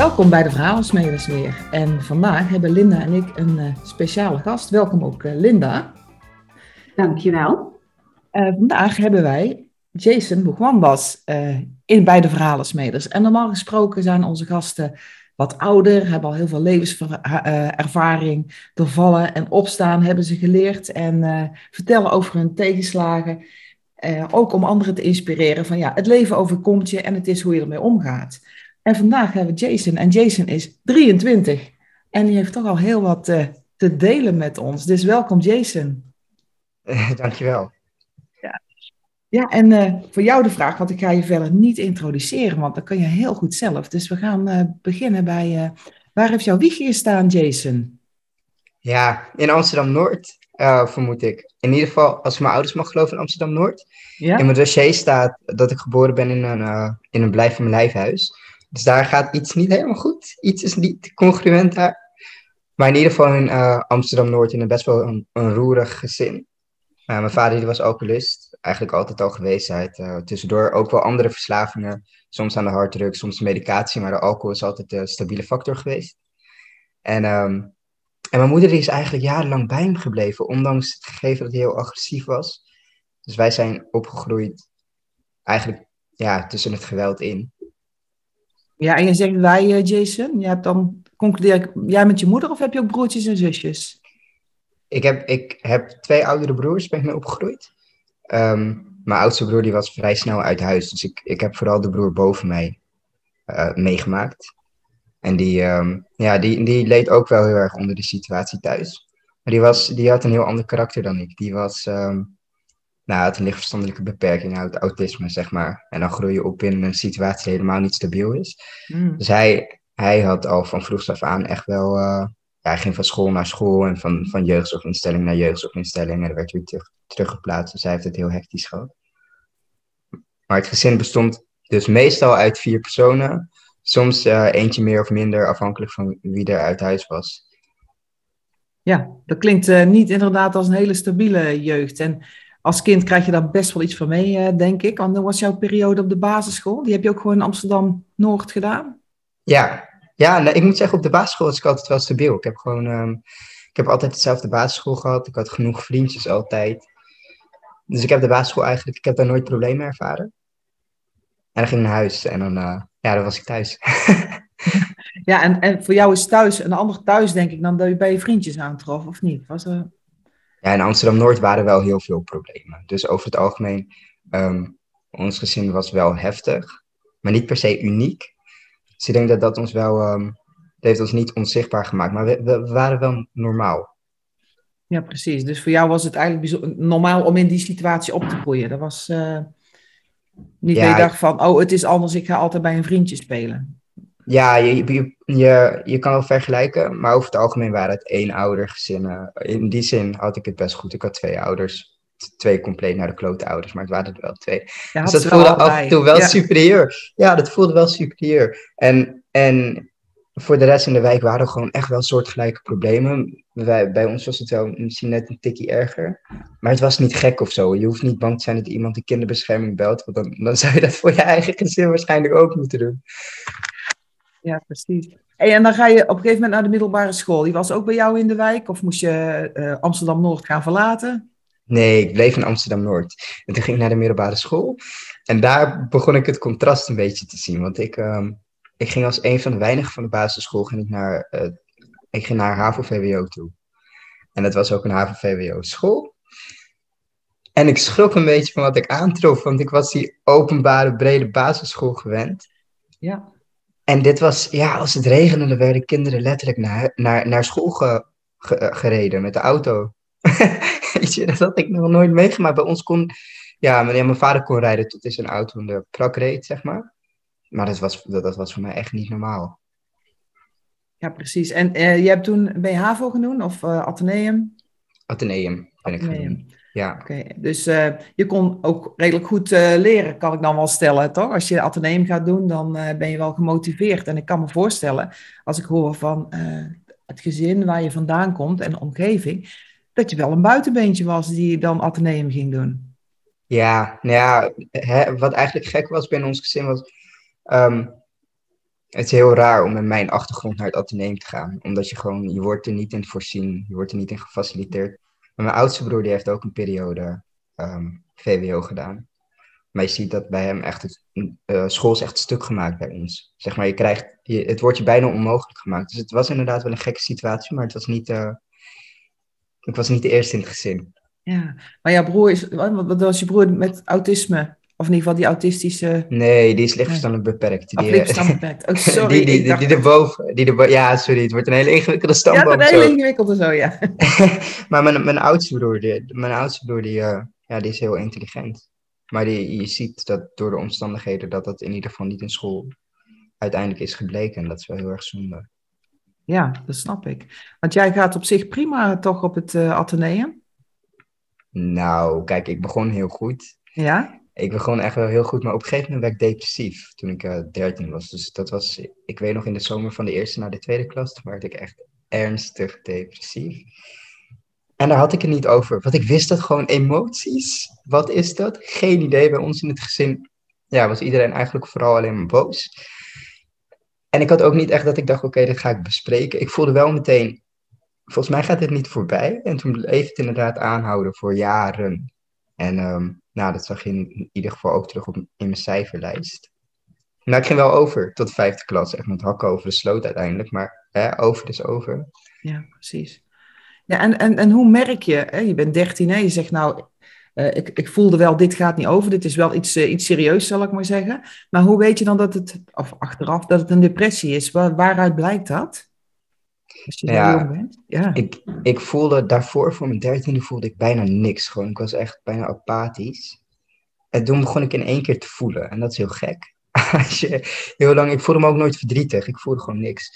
Welkom bij de Verhalensmeders weer. En vandaag hebben Linda en ik een uh, speciale gast. Welkom ook uh, Linda. Dankjewel. Uh, vandaag hebben wij Jason Boegwambas in bij de Verhalensmeders. En normaal gesproken zijn onze gasten wat ouder, hebben al heel veel levenservaring. Door vallen en opstaan hebben ze geleerd en vertellen over hun tegenslagen. ook om anderen te inspireren van ja, het leven overkomt je en het is hoe je ermee omgaat. En vandaag hebben we Jason. En Jason is 23. En die heeft toch al heel wat uh, te delen met ons. Dus welkom Jason. Uh, dankjewel. Ja, ja en uh, voor jou de vraag, want ik ga je verder niet introduceren, want dat kan je heel goed zelf. Dus we gaan beginnen bij, waar heeft jouw wiegje gestaan Jason? Ja, in Amsterdam-Noord, vermoed ik. In ieder geval, als ik mijn ouders mag geloven, in Amsterdam-Noord. Ja? In mijn dossier staat dat ik geboren ben in een, in een blijf van mijn lijfhuis. Dus daar gaat iets niet helemaal goed. Iets is niet congruent daar. Maar in ieder geval in uh, Amsterdam-Noord in een best wel een, een roerig gezin. Uh, mijn vader die was alcoholist, eigenlijk altijd al geweest. Hij uh, tussendoor ook wel andere verslavingen. Soms aan de harddruk, soms medicatie. Maar de alcohol is altijd de stabiele factor geweest. En, um, en mijn moeder is eigenlijk jarenlang bij hem gebleven. Ondanks het gegeven dat hij heel agressief was. Dus wij zijn opgegroeid eigenlijk ja, tussen het geweld in. Ja, en je zegt wij, eh, Jason. Je dan, concludeer jij met je moeder of heb je ook broertjes en zusjes? Ik heb, ik heb twee oudere broers, ben ik mee opgegroeid. Um, mijn oudste broer die was vrij snel uit huis, dus ik, ik heb vooral de broer boven mij uh, meegemaakt. En die, um, ja, die, die leed ook wel heel erg onder de situatie thuis. Maar die, was, die had een heel ander karakter dan ik. Die was, um, nou, het een lichtverstandelijke beperking, het autisme, zeg maar. En dan groei je op in een situatie die helemaal niet stabiel is. Mm. Dus hij, hij had al van vroeg af aan echt wel... Uh, ja, hij ging van school naar school en van, van jeugdzorginstelling naar jeugdzorginstelling. En er werd weer terug, teruggeplaatst, dus hij heeft het heel hectisch gehad. Maar het gezin bestond dus meestal uit vier personen. Soms uh, eentje meer of minder, afhankelijk van wie er uit huis was. Ja, dat klinkt uh, niet inderdaad als een hele stabiele jeugd. En als kind krijg je daar best wel iets van mee, eh, denk ik. Want dan was jouw periode op de basisschool. Die heb je ook gewoon in Amsterdam-Noord gedaan? Ja, ja ik moet zeggen, op de basisschool was ik altijd wel stabiel. Ik heb gewoon, um, ik heb altijd dezelfde basisschool gehad. Ik had genoeg vriendjes altijd. Dus ik heb de basisschool eigenlijk, ik heb daar nooit problemen ervaren. En dan ging ik naar huis en dan, uh, ja, dan was ik thuis. ja, en, en voor jou is thuis een ander thuis, denk ik, dan dat je bij je vriendjes aantrof, of niet? Was er... Ja, in Amsterdam-Noord waren wel heel veel problemen. Dus over het algemeen, um, ons gezin was wel heftig, maar niet per se uniek. Dus ik denk dat dat ons wel, um, dat heeft ons niet onzichtbaar gemaakt, maar we, we, waren wel normaal. Ja, precies. Dus voor jou was het eigenlijk normaal om in die situatie op te groeien. Dat was uh, niet ja, dat je dacht van, oh, het is anders, ik ga altijd bij een vriendje spelen. Ja, je, je, je, je kan wel vergelijken, maar over het algemeen waren het één ouder gezinnen. In die zin had ik het best goed. Ik had twee ouders. Twee compleet naar de klote ouders, maar het waren er wel twee. Ja, dus dat voelde af en toe wel ja. superieur. Ja, dat voelde wel superieur. En, en voor de rest in de wijk waren er gewoon echt wel soortgelijke problemen. Wij, bij ons was het wel misschien net een tikkie erger. Maar het was niet gek of zo. Je hoeft niet bang te zijn dat iemand de kinderbescherming belt. Want dan, dan zou je dat voor je eigen gezin waarschijnlijk ook moeten doen. Ja, precies. en dan ga je op een gegeven moment naar de middelbare school. Die was ook bij jou in de wijk? Of moest je uh, Amsterdam-Noord gaan verlaten? Nee, ik bleef in Amsterdam-Noord. En toen ging ik naar de middelbare school. En daar begon ik het contrast een beetje te zien. Want ik, um, ik ging als een van de weinigen van de basisschool ging ik naar, uh, ik ging naar HAVO-VWO toe. En dat was ook een HAVO-VWO-school. En ik schrok een beetje van wat ik aantrof, want ik was die openbare, brede basisschool gewend. Ja. En dit was, ja, als het regende, dan werden kinderen letterlijk naar, naar, naar school ge, ge, gereden met de auto. Weet je, dat had ik nog nooit meegemaakt. Bij ons kon, ja, mijn vader kon rijden tot hij zijn auto in de prak reed, zeg maar. Maar dat was, dat, dat was voor mij echt niet normaal. Ja, precies. En uh, je hebt toen, je HAVO genoemd of uh, Atheneum? Atheneum ben ik genoemd. Ja. Oké, dus uh, je kon ook redelijk goed uh, leren, kan ik dan wel stellen, toch? Als je ateneum gaat doen, dan uh, ben je wel gemotiveerd. En ik kan me voorstellen, als ik hoor van het gezin waar je vandaan komt en de omgeving, dat je wel een buitenbeentje was die dan ateneum ging doen. Ja, nou ja, hè, wat eigenlijk gek was binnen ons gezin was, um, het is heel raar om met mijn achtergrond naar het ateneum te gaan. Omdat je gewoon, je wordt er niet in voorzien, je wordt er niet in gefaciliteerd. Maar mijn oudste broer die heeft ook een periode ehm, VWO gedaan. Maar je ziet dat bij hem echt, het, uh, school is echt stuk gemaakt bij ons. Zeg maar, je krijgt, je, het wordt je bijna onmogelijk gemaakt. Dus het was inderdaad wel een gekke situatie, maar het was niet, ik was niet de eerste in het gezin. Ja, maar jouw broer is, wat was je broer met autisme? Of in ieder geval die autistische... Nee, die is lichtverstandelijk beperkt. Die, lichtverstandelijk beperkt. Oh, sorry. die, die, die, die erboven, die erboven... Ja, sorry, het wordt een hele ingewikkelde stamboom. Ja, een hele ingewikkelde zo, ja. maar mijn, mijn oudste broer, die, mijn oudste broer, die, uh, ja, die is heel intelligent. Maar die, je ziet dat door de omstandigheden dat dat in ieder geval niet in school uiteindelijk is gebleken. En dat is wel heel erg zonde. Ja, dat snap ik. Want jij gaat op zich prima toch op het uh, Atheneum? Nou, kijk, ik begon heel goed. Ja? Ik begon echt wel heel goed, maar op een gegeven moment werd ik depressief toen ik uh, eh, 13 was. Dus dat was, ik weet nog in de zomer van de eerste naar de tweede klas, werd ik echt ernstig depressief. En daar had ik het niet over, want ik wist dat gewoon emoties. Wat is dat? Geen idee. Bij ons in het gezin ja, was iedereen eigenlijk vooral alleen maar boos. En ik had ook niet echt dat ik dacht, oké, dit ga ik bespreken. Ik voelde wel meteen, volgens mij gaat dit niet voorbij. En toen bleef het inderdaad aanhouden voor jaren. En um, nou, dat zag je in ieder geval ook terug op, in mijn cijferlijst. Nou, ik ging wel over tot de vijfde klas, echt met hakken over de sloot uiteindelijk. Maar hè, over is over. Ja, precies. Ja, en, en, en hoe merk je, hè, je bent dertien en je zegt nou, uh, ik, ik voelde wel, dit gaat niet over, dit is wel iets, uh, iets serieus, zal ik maar zeggen. Maar hoe weet je dan dat het, of achteraf, dat het een depressie is? Waar, waaruit blijkt dat? Ja, ja. Ik, ik voelde daarvoor, voor mijn dertiende, voelde ik bijna niks. Gewoon, ik was echt bijna apathisch. En toen begon ik in één keer te voelen. En dat is heel gek. Als je, heel lang, ik voelde me ook nooit verdrietig. Ik voelde gewoon niks.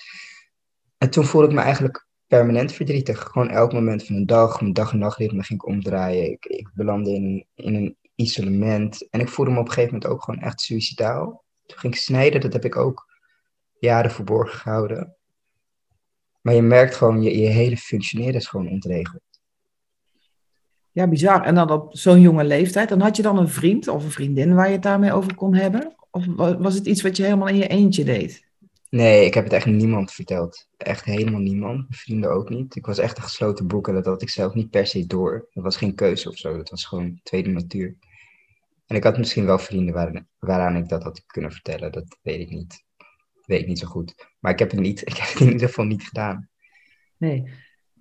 En toen voelde ik me eigenlijk permanent verdrietig. Gewoon elk moment van een dag, mijn dag- en nachtritme ging ik omdraaien. Ik, ik belandde in, in een isolement. En ik voelde me op een gegeven moment ook gewoon echt suicidaal. Toen ging ik snijden, dat heb ik ook jaren verborgen gehouden. Maar je merkt gewoon, je, je hele functioneren is gewoon ontregeld. Ja, bizar. En dan op zo'n jonge leeftijd. Dan had je dan een vriend of een vriendin waar je het daarmee over kon hebben? Of was het iets wat je helemaal in je eentje deed? Nee, ik heb het echt niemand verteld. Echt helemaal niemand. Mijn vrienden ook niet. Ik was echt een gesloten boek en dat had ik zelf niet per se door. Dat was geen keuze of zo. Dat was gewoon tweede natuur. En ik had misschien wel vrienden waaraan ik dat had kunnen vertellen. Dat weet ik niet weet ik niet zo goed. Maar ik heb het niet, ik heb het in ieder geval niet gedaan. Nee,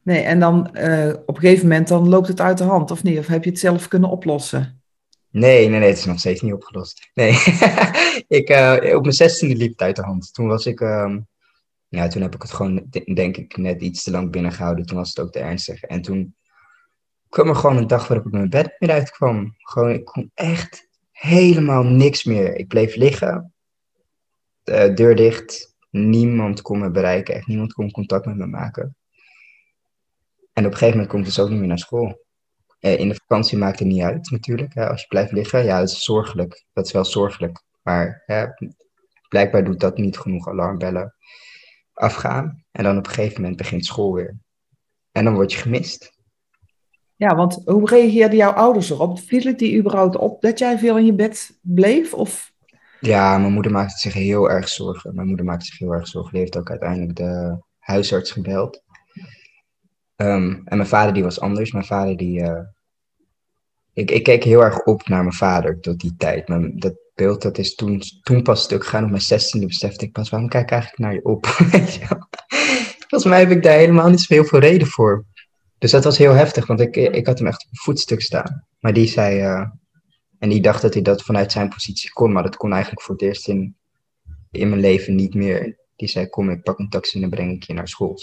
nee en dan uh, op een gegeven moment dan loopt het uit de hand, of niet? Of heb je het zelf kunnen oplossen? Nee, nee, nee, het is nog steeds niet opgelost. Nee, ik, uh, op mijn zestiende liep het uit de hand. Toen was ik, um, ja, toen heb ik het gewoon, denk ik, net iets te lang binnengehouden. Toen was het ook te ernstig. En toen kwam er gewoon een dag waarop ik mijn bed meer uitkwam. Gewoon, ik kon echt helemaal niks meer. Ik bleef liggen uh, deur dicht. Niemand kon me bereiken. Echt niemand kon contact met me maken. En op een gegeven moment komt het dus ook niet meer naar school. Uh, in de vakantie maakt het niet uit natuurlijk. Hè. Als je blijft liggen, ja, dat is zorgelijk. Dat is wel zorgelijk. Maar hè, blijkbaar doet dat niet genoeg alarmbellen afgaan. En dan op een gegeven moment begint school weer. En dan word je gemist. Ja, want hoe reageerden jouw ouders erop? Viel het die überhaupt op dat jij veel in je bed bleef? Of ja, mijn moeder maakte zich heel erg zorgen. Mijn moeder maakte zich heel erg zorgen. Die heeft ook uiteindelijk de huisarts gebeld. Um, en mijn vader die was anders. Mijn vader die... Uh, ik, ik keek heel erg op naar mijn vader tot die tijd. Maar dat beeld dat is toen, toen pas stuk gegaan. Op mijn zestiende besefte ik pas, waarom kijk ik eigenlijk naar je op? Volgens mij heb ik daar helemaal niet zo heel veel reden voor. Dus dat was heel heftig, want ik, ik had hem echt op een voetstuk staan. Maar die zei, uh, en die dacht dat hij dat vanuit zijn positie kon, maar dat kon eigenlijk voor het eerst in, in mijn leven niet meer. Die zei, kom, ik pak een taxi en dan breng ik je naar school.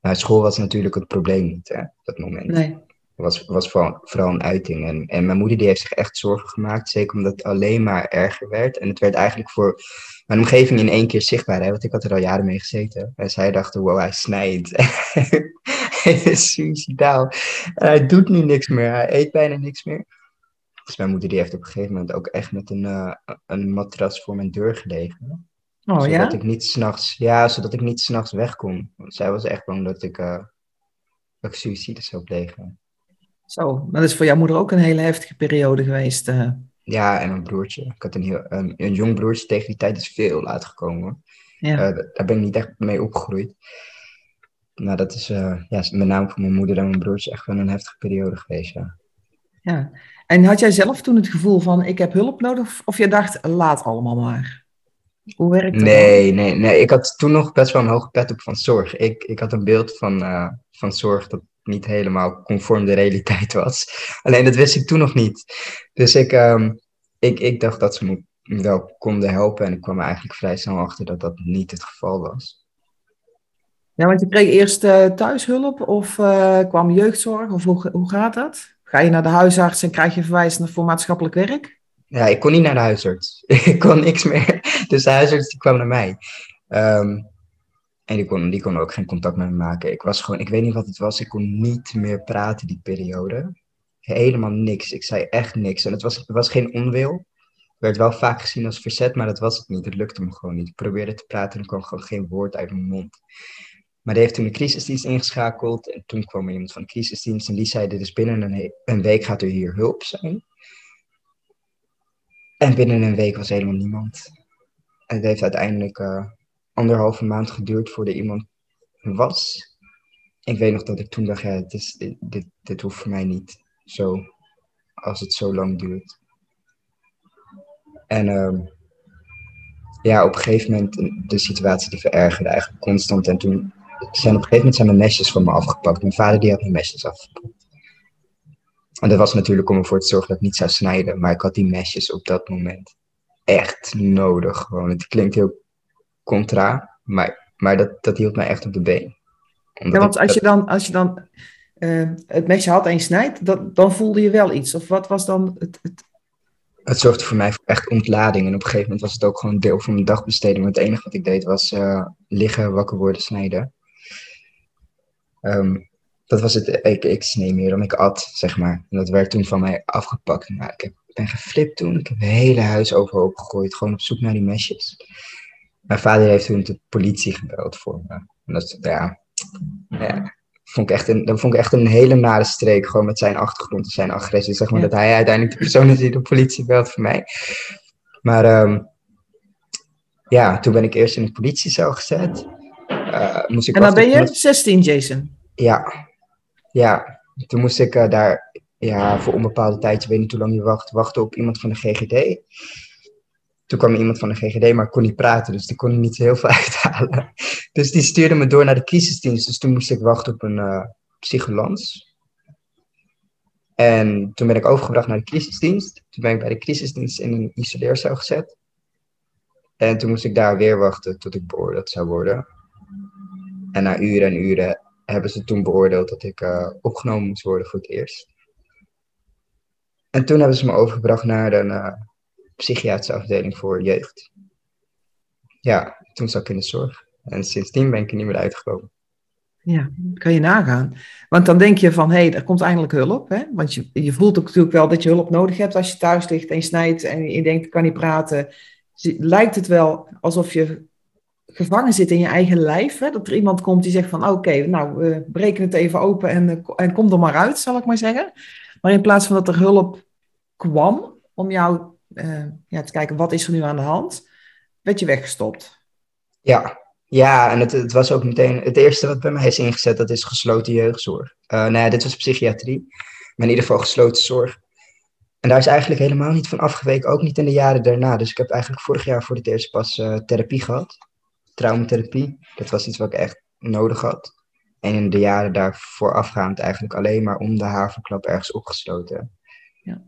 Nou, school was natuurlijk het probleem niet, hè, dat moment. Nee. was, was vooral, vooral een uiting. En, en mijn moeder die heeft zich echt zorgen gemaakt, zeker omdat het alleen maar erger werd. En het werd eigenlijk voor mijn omgeving in één keer zichtbaar, hè, want ik had er al jaren mee gezeten. En zij dachten, wow, hij snijdt. hij is suicidaal. En hij doet nu niks meer, hij eet bijna niks meer. Dus mijn moeder die heeft op een gegeven moment ook echt met een, uh, een matras voor mijn deur gelegen. Oh zodat ja? Ik niet s'nachts, ja, zodat ik niet s'nachts weg kon. Want zij was echt bang dat ik, uh, dat ik suïcide zou plegen. Zo, dat is voor jouw moeder ook een hele heftige periode geweest. Uh. ja, en een broertje. Ik had een, heel, een, een jong broertje tegen die tijd is veel laat gekomen. Ja. Uh, daar ben ik niet echt mee opgegroeid. Maar dat is uh, ja, met name voor mijn moeder en mijn broertje echt wel een heftige periode geweest, ja. Ja, en had jij zelf toen het gevoel van ik heb hulp nodig? Of je dacht, laat allemaal maar? Hoe werkt dat? Nee, nee, nee. Ik had toen nog best wel een hoge pet op van zorg. Ik, ik had een beeld van, uh, van zorg dat niet helemaal conform de realiteit was. Alleen dat wist ik toen nog niet. Dus ik, um, ik, ik dacht dat ze me wel konden helpen. En ik kwam er eigenlijk vrij snel achter dat dat niet het geval was. Ja, want je kreeg eerst uh, thuishulp of uh, kwam jeugdzorg? Of hoe, hoe gaat dat? Ga je naar de huisarts en krijg je verwijzing voor maatschappelijk werk? Ja, ik kon niet naar de huisarts. ik kon niks meer. Dus de huisarts die kwam naar mij. Um, en die kon, die kon ook geen contact met me maken. Ik was gewoon, ik weet niet wat het was. Ik kon niet meer praten die periode. Helemaal niks. Ik zei echt niks. En het was, het was geen onwil. Het werd wel vaak gezien als verzet, maar dat was het niet. Het lukte me gewoon niet. Ik probeerde te praten en er kwam gewoon geen woord uit mijn mond. Maar die heeft toen de crisisdienst ingeschakeld. En toen kwam er iemand van de crisisdienst en die zei: Dit binnen een, een week gaat er hier hulp zijn. En binnen een week was helemaal niemand. En het heeft uiteindelijk uh, anderhalve maand geduurd voordat iemand was. Ik weet nog dat ik toen dacht: ja, dit, dit, dit hoeft voor mij niet zo, als het zo lang duurt. En uh, ja, op een gegeven moment de situatie die verergerde eigenlijk constant. En toen zijn op een gegeven moment zijn mijn mesjes van me afgepakt. Mijn vader die had mijn mesjes afgepakt. En dat was natuurlijk om ervoor te zorgen dat ik niet zou snijden. Maar ik had die mesjes op dat moment echt nodig. Gewoon. Het klinkt heel contra, maar, maar dat, dat hield mij echt op de been. Omdat ja, want als je dan, als je dan uh, het mesje had en je snijdt, dat, dan voelde je wel iets. Of wat was dan het, het... Het zorgde voor mij voor echt ontlading. En op een gegeven moment was het ook gewoon een deel van mijn dagbesteding. Want het enige wat ik deed was uh, liggen, wakker worden, snijden. Um, dat was het, ik, ik snee meer dan ik at, zeg maar. En dat werd toen van mij afgepakt. Maar ik, heb, ben geflipt toen. Ik heb het hele huis overhoop gegooid, gewoon op zoek naar die mesjes. Mijn vader heeft toen de politie gebeld voor me. En dat, ja, ja vond ik echt een, dat vond ik echt een hele nare streek, gewoon met zijn achtergrond en zijn agressie. Zeg maar dat hij uiteindelijk de persoon is die de politie belt voor mij. Maar um, ja, toen ben ik eerst in de politiecel gezet. Uh, moest ik en dan ben je 16, Jason? Ja, ja. Toen moest ik uh, daar ja, voor onbepaalde tijd, je weet niet hoe lang je wacht, wachten op iemand van de GGD. Toen kwam iemand van de GGD, maar ik kon niet praten, dus die kon er niet heel veel uithalen. Dus die stuurde me door naar de crisisdienst. Dus toen moest ik wachten op een uh, psycholans. En toen ben ik overgebracht naar de crisisdienst. Toen ben ik bij de crisisdienst in een isoleercel gezet. En toen moest ik daar weer wachten tot ik beoordeeld zou worden. En na uren en uren hebben ze toen beoordeeld dat ik uh, opgenomen moest worden voor het eerst. En toen hebben ze me overgebracht naar een uh, psychiatrische afdeling voor jeugd. Ja, toen zat ik in de zorg. En sindsdien ben ik er niet meer uitgekomen. Ja, kan je nagaan. Want dan denk je van, hé, hey, er komt eindelijk hulp. Hè? Want je, je voelt ook natuurlijk wel dat je hulp nodig hebt als je thuis ligt en je snijdt en je denkt, kan niet praten. Lijkt het wel alsof je gevangen zit in je eigen lijf. Hè? Dat er iemand komt die zegt van oké, nou we breken het even open en, eh, en kom er maar uit, zal ik maar zeggen. Maar in plaats van dat er hulp kwam om jou uh, ja, te kijken wat is er nu aan de hand, werd je weggestopt. Ja, ja en het, het was ook meteen het eerste wat bij mij is ingezet, dat is gesloten jeugdzorg. Uh, nou dit was psychiatrie, maar in ieder geval gesloten zorg. En daar is eigenlijk helemaal niet van afgeweken, ook niet in de jaren daarna. Dus ik heb eigenlijk vorig jaar voor het eerst pas therapie gehad traumatherapie. Dat was iets wat ik echt nodig had. En in de jaren daarvoor afgaand eigenlijk alleen maar om de haverklap ergens opgesloten. Ja,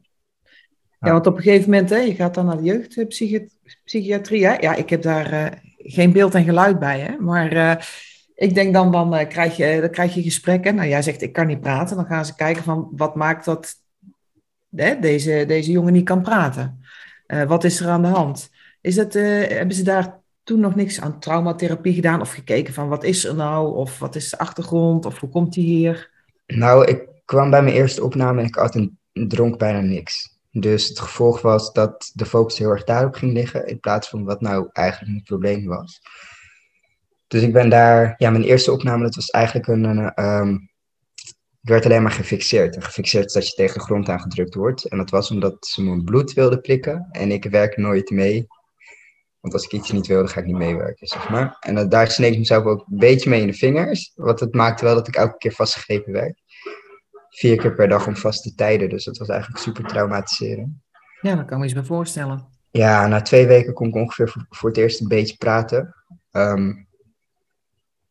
ja want op een gegeven moment, hè, je gaat dan naar de jeugdpsychiatrie. Hè? Ja, ik heb daar uh, geen beeld en geluid bij, hè? maar uh, ik denk dan, dan, uh, krijg je, dan krijg je gesprekken. Nou, jij zegt, ik kan niet praten. Dan gaan ze kijken van, wat maakt dat hè, deze, deze jongen niet kan praten? wat is er aan de hand? Is het, hebben ze daar toen nog niks aan traumatherapie gedaan of gekeken van wat is er nou of wat is de achtergrond of hoe komt hij hier? Nou, ik kwam bij mijn eerste opname en ik had een dronk bijna niks. Dus het gevolg was dat de focus heel erg daarop ging liggen in plaats van wat nou eigenlijk het probleem was. Dus ik ben daar, ja, mijn eerste opname, dat was eigenlijk een, um, ik werd alleen maar gefixeerd. En gefixeerd is dat je tegen de grond aangedrukt wordt. En dat was omdat ze mijn bloed wilden prikken. En ik werk nooit mee. Want als ik iets niet wilde, ga ik niet meewerken, zeg maar. En daar sneek ik mezelf ook een beetje mee in de vingers. Want het maakte wel dat ik elke keer vastgegrepen werd. Vier keer per dag om vaste tijden. Dus dat was eigenlijk super traumatiserend. Ja, dat kan me eens bij voorstellen. Ja, na twee weken kon ik ongeveer voor, voor het eerst een beetje praten. Um,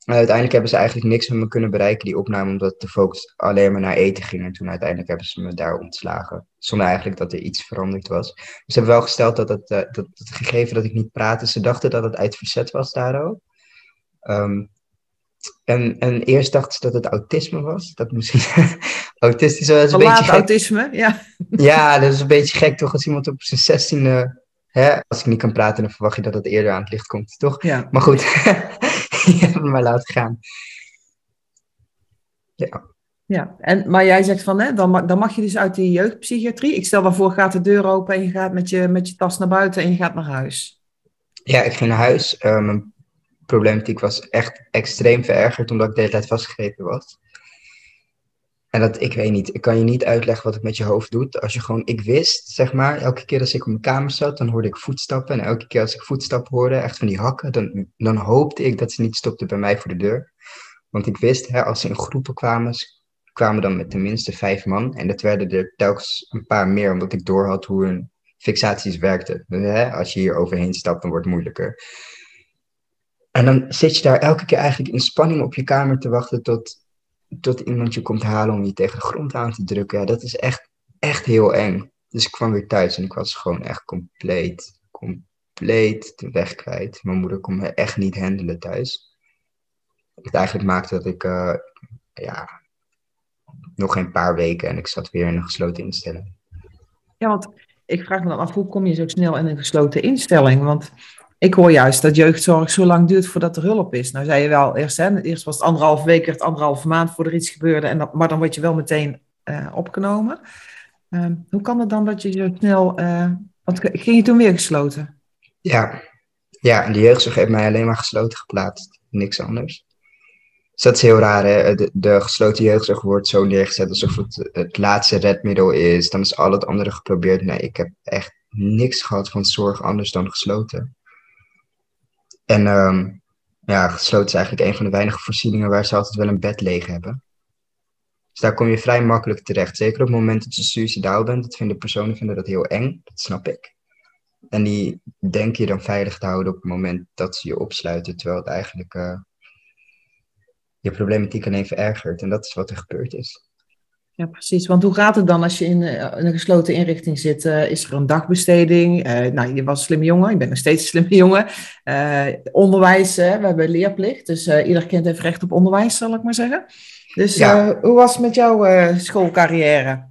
uiteindelijk hebben ze eigenlijk niks met me kunnen bereiken, die opname, omdat de focus alleen maar naar eten ging. En toen uiteindelijk hebben ze me daar ontslagen. Zonder eigenlijk dat er iets veranderd was. Dus ze hebben wel gesteld dat het, uh, dat het gegeven dat ik niet praatte, ze dachten dat het uit verzet was daar ook. Um, en, en eerst dachten ze dat het autisme was. Dat misschien autistisch was. Een beetje autisme, ja. Ja, dat is een beetje gek toch als iemand op zijn zestiende... Hè, als ik niet kan praten, dan verwacht je dat het eerder aan het licht komt, toch? Ja. Maar goed, maar laten gaan. Ja. Ja, en, maar jij zegt van, hè, dan, mag, dan mag je dus uit die jeugdpsychiatrie. Ik stel waarvoor, gaat de deur open en je gaat met je, met je tas naar buiten en je gaat naar huis. Ja, ik ging naar huis. Uh, mijn problematiek was echt extreem verergerd omdat ik de hele tijd vastgegrepen was. En dat, ik weet niet, ik kan je niet uitleggen wat het met je hoofd doet. Als je gewoon, ik wist, zeg maar, elke keer als ik op mijn kamer zat, dan hoorde ik voetstappen. En elke keer als ik voetstappen hoorde, echt van die hakken, dan, dan hoopte ik dat ze niet stopten bij mij voor de deur. Want ik wist, hè, als ze in groepen kwamen, kwamen dan met tenminste vijf man. En dat werden er telkens een paar meer, omdat ik doorhad hoe hun fixaties werkten. Dus, hè, als je hier overheen stapt, dan wordt het moeilijker. En dan zit je daar elke keer eigenlijk in spanning op je kamer te wachten tot, tot iemand je komt halen om je tegen de grond aan te drukken. Ja, dat is echt, echt heel eng. Dus ik kwam weer thuis en ik was gewoon echt compleet, compleet de weg kwijt. Mijn moeder kon me echt niet handelen thuis. Het eigenlijk maakte dat ik, uh, ja, nog een paar weken en ik zat weer in een gesloten instelling. Ja, want ik vraag me dan af, hoe kom je zo snel in een gesloten instelling? Want ik hoor juist dat jeugdzorg zo lang duurt voordat er hulp is. Nou zei je wel eerst, hè, eerst was het anderhalve week, het anderhalve maand voordat er iets gebeurde. En dat, maar dan word je wel meteen uh, opgenomen. Uh, hoe kan het dan dat je zo snel... Uh, want ging je toen weer gesloten? Ja. ja, de jeugdzorg heeft mij alleen maar gesloten geplaatst. Niks anders. Dus dat is heel raar, hè? De, de gesloten jeugdzorg wordt zo neergezet alsof het het laatste redmiddel is. Dan is al het andere geprobeerd. Nee, ik heb echt niks gehad van zorg anders dan gesloten. En um, ja, gesloten is eigenlijk een van de weinige voorzieningen waar ze altijd wel een bed leeg hebben. Dus daar kom je vrij makkelijk terecht. Zeker op het moment dat je suicidaal bent. Dat vinden personen vinden dat heel eng. Dat snap ik. En die denk je dan veilig te houden op het moment dat ze je opsluiten. Terwijl het eigenlijk uh, je problematiek alleen verergert. En dat is wat er gebeurd is. Ja, precies. Want hoe gaat het dan als je in, uh, een gesloten inrichting zit? Uh, is er een dagbesteding? Uh, nou, je was een slimme jongen, ik ben nog steeds een slimme jongen. onderwijs, we hebben leerplicht, dus ieder kind heeft recht op onderwijs, zal ik maar zeggen. Dus ja. hoe was het met jouw schoolcarrière?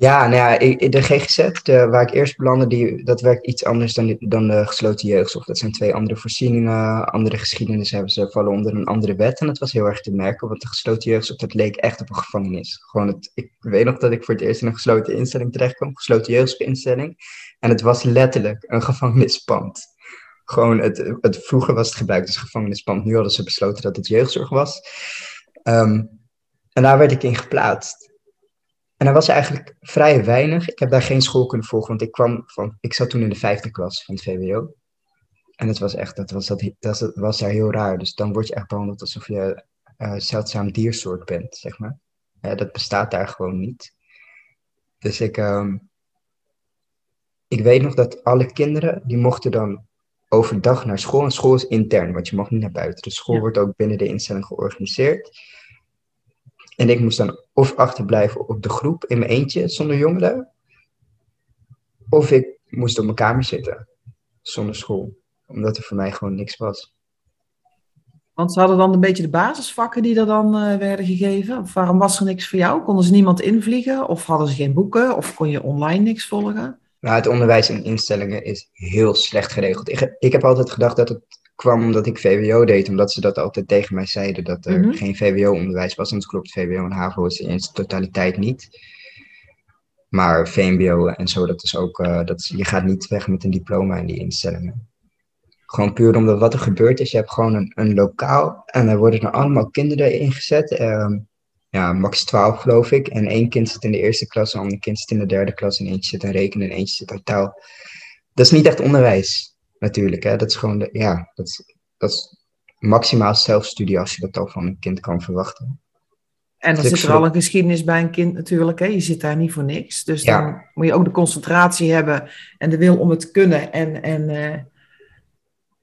Ja, nou ja, de GGZ, de, waar ik eerst belandde, die, dat werkt iets anders dan, dan de gesloten jeugdzorg. Dat zijn twee andere voorzieningen, andere geschiedenis hebben ze, vallen onder een andere wet. En dat was heel erg te merken, want de gesloten jeugdzorg, dat leek echt op een gevangenis. Gewoon het, ik weet nog dat ik voor het eerst in een gesloten instelling terechtkwam, gesloten jeugdzorginstelling. En het was letterlijk een gevangenispand. Gewoon, het, het, vroeger was het gebruikt als gevangenispand, nu hadden ze besloten dat het jeugdzorg was. Um, en daar werd ik in geplaatst. En er was eigenlijk vrij weinig. Ik heb daar geen school kunnen volgen, want ik kwam van, ik zat toen in de vijfde klas van het VWO. En het was echt, dat was, dat, dat was daar heel raar. Dus dan word je echt behandeld alsof je uh, zeldzaam diersoort bent, zeg maar. Dat bestaat daar gewoon niet. Dus ik, um, ik weet nog dat alle kinderen, die mochten dan overdag naar school. En school is intern, want je mag niet naar buiten. Dus school ja. wordt ook binnen de instelling georganiseerd. En ik moest dan of achterblijven op de groep in mijn eentje zonder jongeren. Of ik moest op mijn kamer zitten zonder school. Omdat er voor mij gewoon niks was. Want ze hadden dan een beetje de basisvakken die er dan uh, werden gegeven. Of waarom was er niks voor jou? Konden ze niemand invliegen? Of hadden ze geen boeken? Of kon je online niks volgen? Nou, het onderwijs in instellingen is heel slecht geregeld. Ik, ik heb altijd gedacht dat het kwam omdat ik VWO deed, omdat ze dat altijd tegen mij zeiden, dat er mm-hmm. geen VWO-onderwijs was. En dat klopt, VWO en HAVO is in zijn totaliteit niet. Maar VMBO en zo, dat is ook, uh, dat is, je gaat niet weg met een diploma in die instellingen. Gewoon puur omdat wat er gebeurt is, je hebt gewoon een, een lokaal en er worden er allemaal kinderen ingezet. Uh, ja, max 12 geloof ik. En één kind zit in de eerste klas, een ander kind zit in de derde klas. En eentje zit aan rekenen en eentje zit aan taal. Dat is niet echt onderwijs, natuurlijk. Hè? Dat is gewoon, de, ja, dat is, dat is maximaal zelfstudie als je dat al van een kind kan verwachten. En dan zit er al een geschiedenis bij een kind natuurlijk. Hè? Je zit daar niet voor niks. Dus Ja. dan moet je ook de concentratie hebben en de wil om het te kunnen. En, en, eh,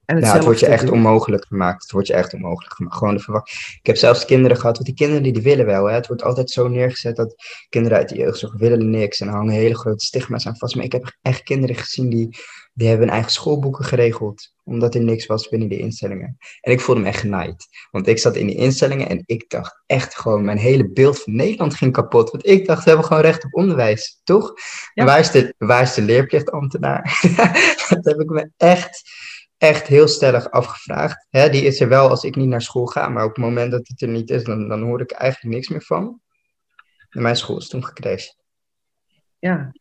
en het Ja, het wordt je echt doen. onmogelijk gemaakt. Het wordt je echt onmogelijk gemaakt. Gewoon de verwacht. Ik heb zelfs kinderen gehad, want die kinderen die, die willen wel. Hè. Het wordt altijd zo neergezet dat kinderen uit de jeugdzorg willen niks. En er hangen hele grote stigma's aan vast. Maar ik heb echt kinderen gezien die, die hebben hun eigen schoolboeken geregeld. Omdat er niks was binnen de instellingen. En ik voelde me echt genaaid. Want ik zat in die instellingen en ik dacht echt gewoon, mijn hele beeld van Nederland ging kapot. Want ik dacht, we hebben gewoon recht op onderwijs, toch? Ja. Waar, is de, waar is de leerplichtambtenaar? dat heb ik me echt echt heel stellig afgevraagd. Hè, die is er wel als ik niet naar school ga, maar op het moment dat het er niet is, dan, dan hoor ik eigenlijk niks meer van. En mijn school is toen gecrashed. Ja.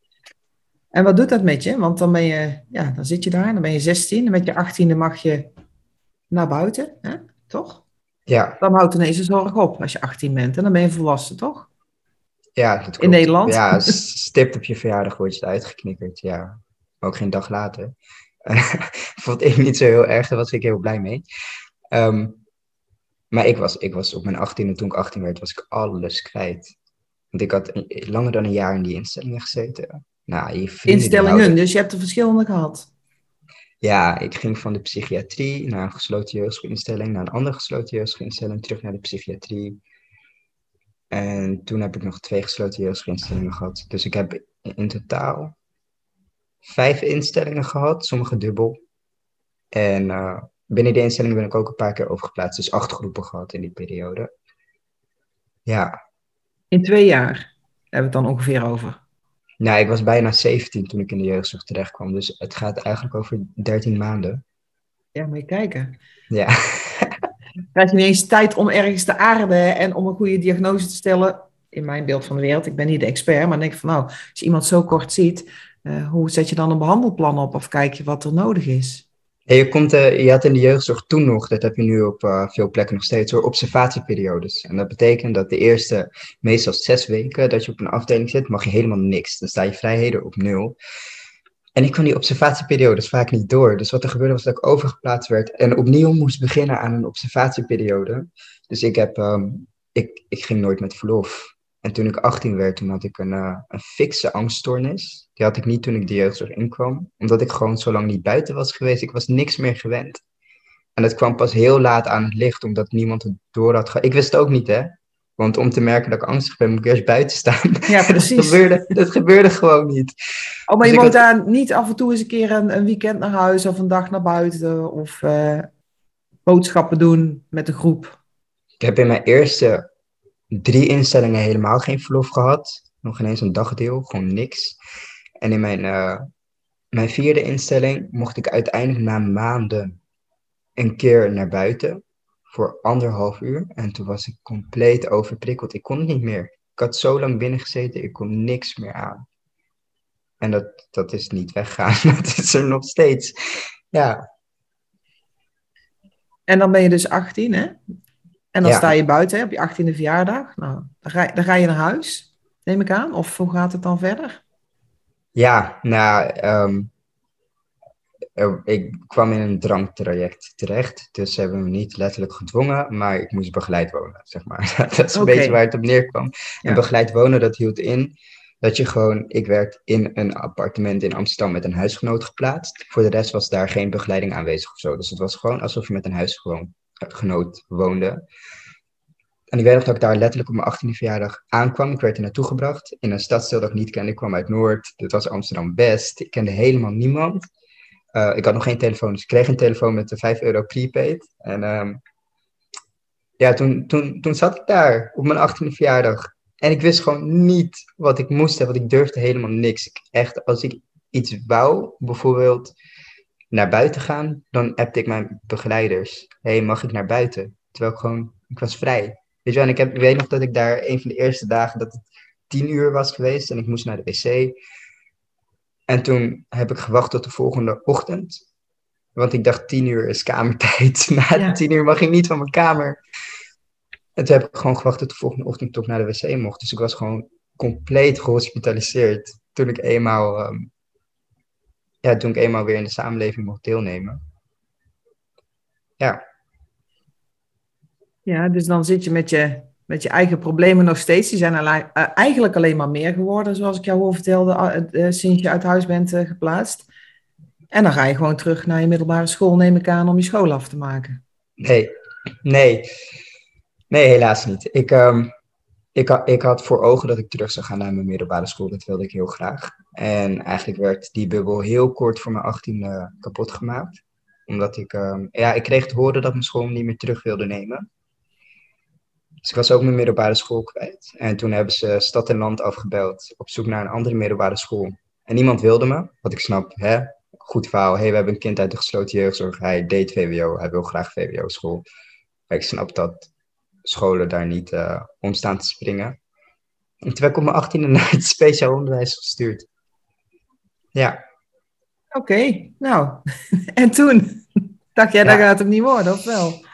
En wat doet dat met je? Want dan ben je, ja, dan zit je daar, dan ben je 16, en met je 18e mag je naar buiten, hè? toch? Ja, Dan houdt ineens de zorg op als je 18 bent en dan ben je volwassen, toch? ja, dat klopt. Nederland? Ja, stipt op je verjaardag word je eruit geknikkerd. Ja, ook geen dag later. Vond ik niet zo heel erg, daar was ik heel blij mee. Ehm, maar ik was, ik was op mijn 18e, toen ik 18 werd, was ik alles kwijt. Want ik had een- langer dan een jaar in die instellingen gezeten. Nou, je Instellingen, dus je hebt er verschillende gehad. Ja, ik ging van de psychiatrie naar een gesloten jeugdzorginstelling, naar een andere gesloten jeugdzorginstelling, terug naar de psychiatrie. En toen heb ik nog twee gesloten jeugdzorginstellingen gehad. Dus ik heb in in totaal vijf instellingen gehad, sommige dubbel. En eh, binnen die instellingen ben ik ook een paar keer overgeplaatst, dus acht groepen gehad in die periode. Ja, In twee jaar hebben we het dan ongeveer over. Nou, ik was bijna 17 toen ik in de jeugdzorg terecht kwam, dus het gaat eigenlijk over 13 maanden. Ja, moet je kijken. Ja. krijg je niet eens tijd om ergens te aarden en om een goede diagnose te stellen. In mijn beeld van de wereld, ik ben niet de expert, maar denk van nou, als je iemand zo kort ziet, eh, hoe zet je dan een behandelplan op of kijk je wat er nodig is? Je, komt, eh, je had in de jeugdzorg toen nog, dat heb je nu op eh, veel plekken nog steeds, hoor, observatieperiodes. En dat betekent dat de eerste, meestal zes weken dat je op een afdeling zit, mag je helemaal niks. Dan sta je vrijheden op nul. En ik kwam die observatieperiodes vaak niet door. Dus wat er gebeurde was dat ik overgeplaatst werd en opnieuw moest beginnen aan een observatieperiode. Dus ik, heb, ehm, ik, ik ging nooit met verlof. En toen ik 18 werd, toen had ik een, eh, een fikse angststoornis. Die had ik niet toen ik de jeugdzorg inkwam. Omdat ik gewoon zo lang niet buiten was geweest. Ik was niks meer gewend. En dat kwam pas heel laat aan het licht, omdat niemand het door had gehad. Ik wist het ook niet, hè. Want om te merken dat ik angstig ben, moet ik eerst buiten staan. Ja, precies. dat, gebeurde, dat gebeurde gewoon niet. Oh, maar je Dus ik moet had- daar niet af en toe eens een keer een, een weekend naar huis of een dag naar buiten of eh, boodschappen doen met een groep. Ik heb in mijn eerste drie instellingen helemaal geen verlof gehad. Nog ineens een dagdeel, gewoon niks. En in mijn, eh, mijn vierde instelling mocht ik uiteindelijk na maanden een keer naar buiten voor anderhalf uur. En toen was ik compleet overprikkeld. Ik kon het niet meer. Ik had zo lang binnen gezeten, ik kon niks meer aan. En dat, dat is niet weggaan. Dat is er nog steeds. Ja, En dan ben je dus 18, hè? En dan Ja. sta je buiten hè, op je 18e verjaardag. Nou, dan ga, dan ga je naar huis, neem ik aan. Of hoe gaat het dan verder? Ja, nou, ehm, er- ik kwam in een drangtraject terecht. Dus ze hebben me niet letterlijk gedwongen, maar ik moest begeleid wonen, zeg maar. Dat is een beetje waar het op neerkwam. Ja. En begeleid wonen, dat hield in dat je gewoon... Ik werd in een appartement in Amsterdam met een huisgenoot geplaatst. Voor de rest was daar geen begeleiding aanwezig of zo. Dus het was gewoon alsof je met een huisgenoot woonde. En ik weet nog dat ik daar letterlijk op mijn 18e verjaardag aankwam. Ik werd er naartoe gebracht in een stadsdeel dat ik niet kende. Ik kwam uit Noord. Dit was Amsterdam West. Ik kende helemaal niemand. Eh, ik had nog geen telefoon, dus ik kreeg een telefoon met de 5 euro prepaid. En ehm, ja, toen, toen, toen zat ik daar op mijn 18e verjaardag. En ik wist gewoon niet wat ik moest hebben, want ik durfde helemaal niks. Ik, echt, als ik iets wou, bijvoorbeeld naar buiten gaan, dan appte ik mijn begeleiders. hey, mag ik naar buiten? Terwijl ik gewoon, ik was vrij. Weet je wel, en ik, heb, ik weet nog dat ik daar een van de eerste dagen, dat het tien uur was geweest en ik moest naar de wc. En toen heb ik gewacht tot de volgende ochtend. Want ik dacht, tien uur is kamertijd. Na Ja. tien uur mag ik niet van mijn kamer. En toen heb ik gewoon gewacht tot de volgende ochtend toch naar de wc mocht. Dus ik was gewoon compleet gehospitaliseerd toen ik eenmaal, ehm, ja, toen ik eenmaal weer in de samenleving mocht deelnemen. Ja. Ja, dus dan zit je met je, met je eigen problemen nog steeds. Die zijn alleen, eh, eigenlijk alleen maar meer geworden, zoals ik jou al vertelde, uh, sinds je uit huis bent geplaatst. En dan ga je gewoon terug naar je middelbare school, neem ik aan, om je school af te maken. Nee, nee. Nee, helaas niet. Ik, um, ik, ik had voor ogen dat ik terug zou gaan naar mijn middelbare school. Dat wilde ik heel graag. En eigenlijk werd die bubbel heel kort voor mijn 18 uh, kapot gemaakt. Omdat ik, um, ja, ik kreeg te horen dat mijn school me niet meer terug wilde nemen. Dus ik was ook mijn middelbare school kwijt. En toen hebben ze stad en land afgebeld op zoek naar een andere middelbare school. En niemand wilde me, wat ik snap, hè? Goed verhaal. hey, we hebben een kind uit de gesloten jeugdzorg. Hij deed VWO, hij wil graag VWO-school. Ik snap dat scholen daar niet uh, om staan te springen. En toen werd ik op mijn 18e naar het speciaal onderwijs gestuurd. Ja. Oké, nou. en toen? Dacht jij, ja. dat gaat hem niet worden, of wel?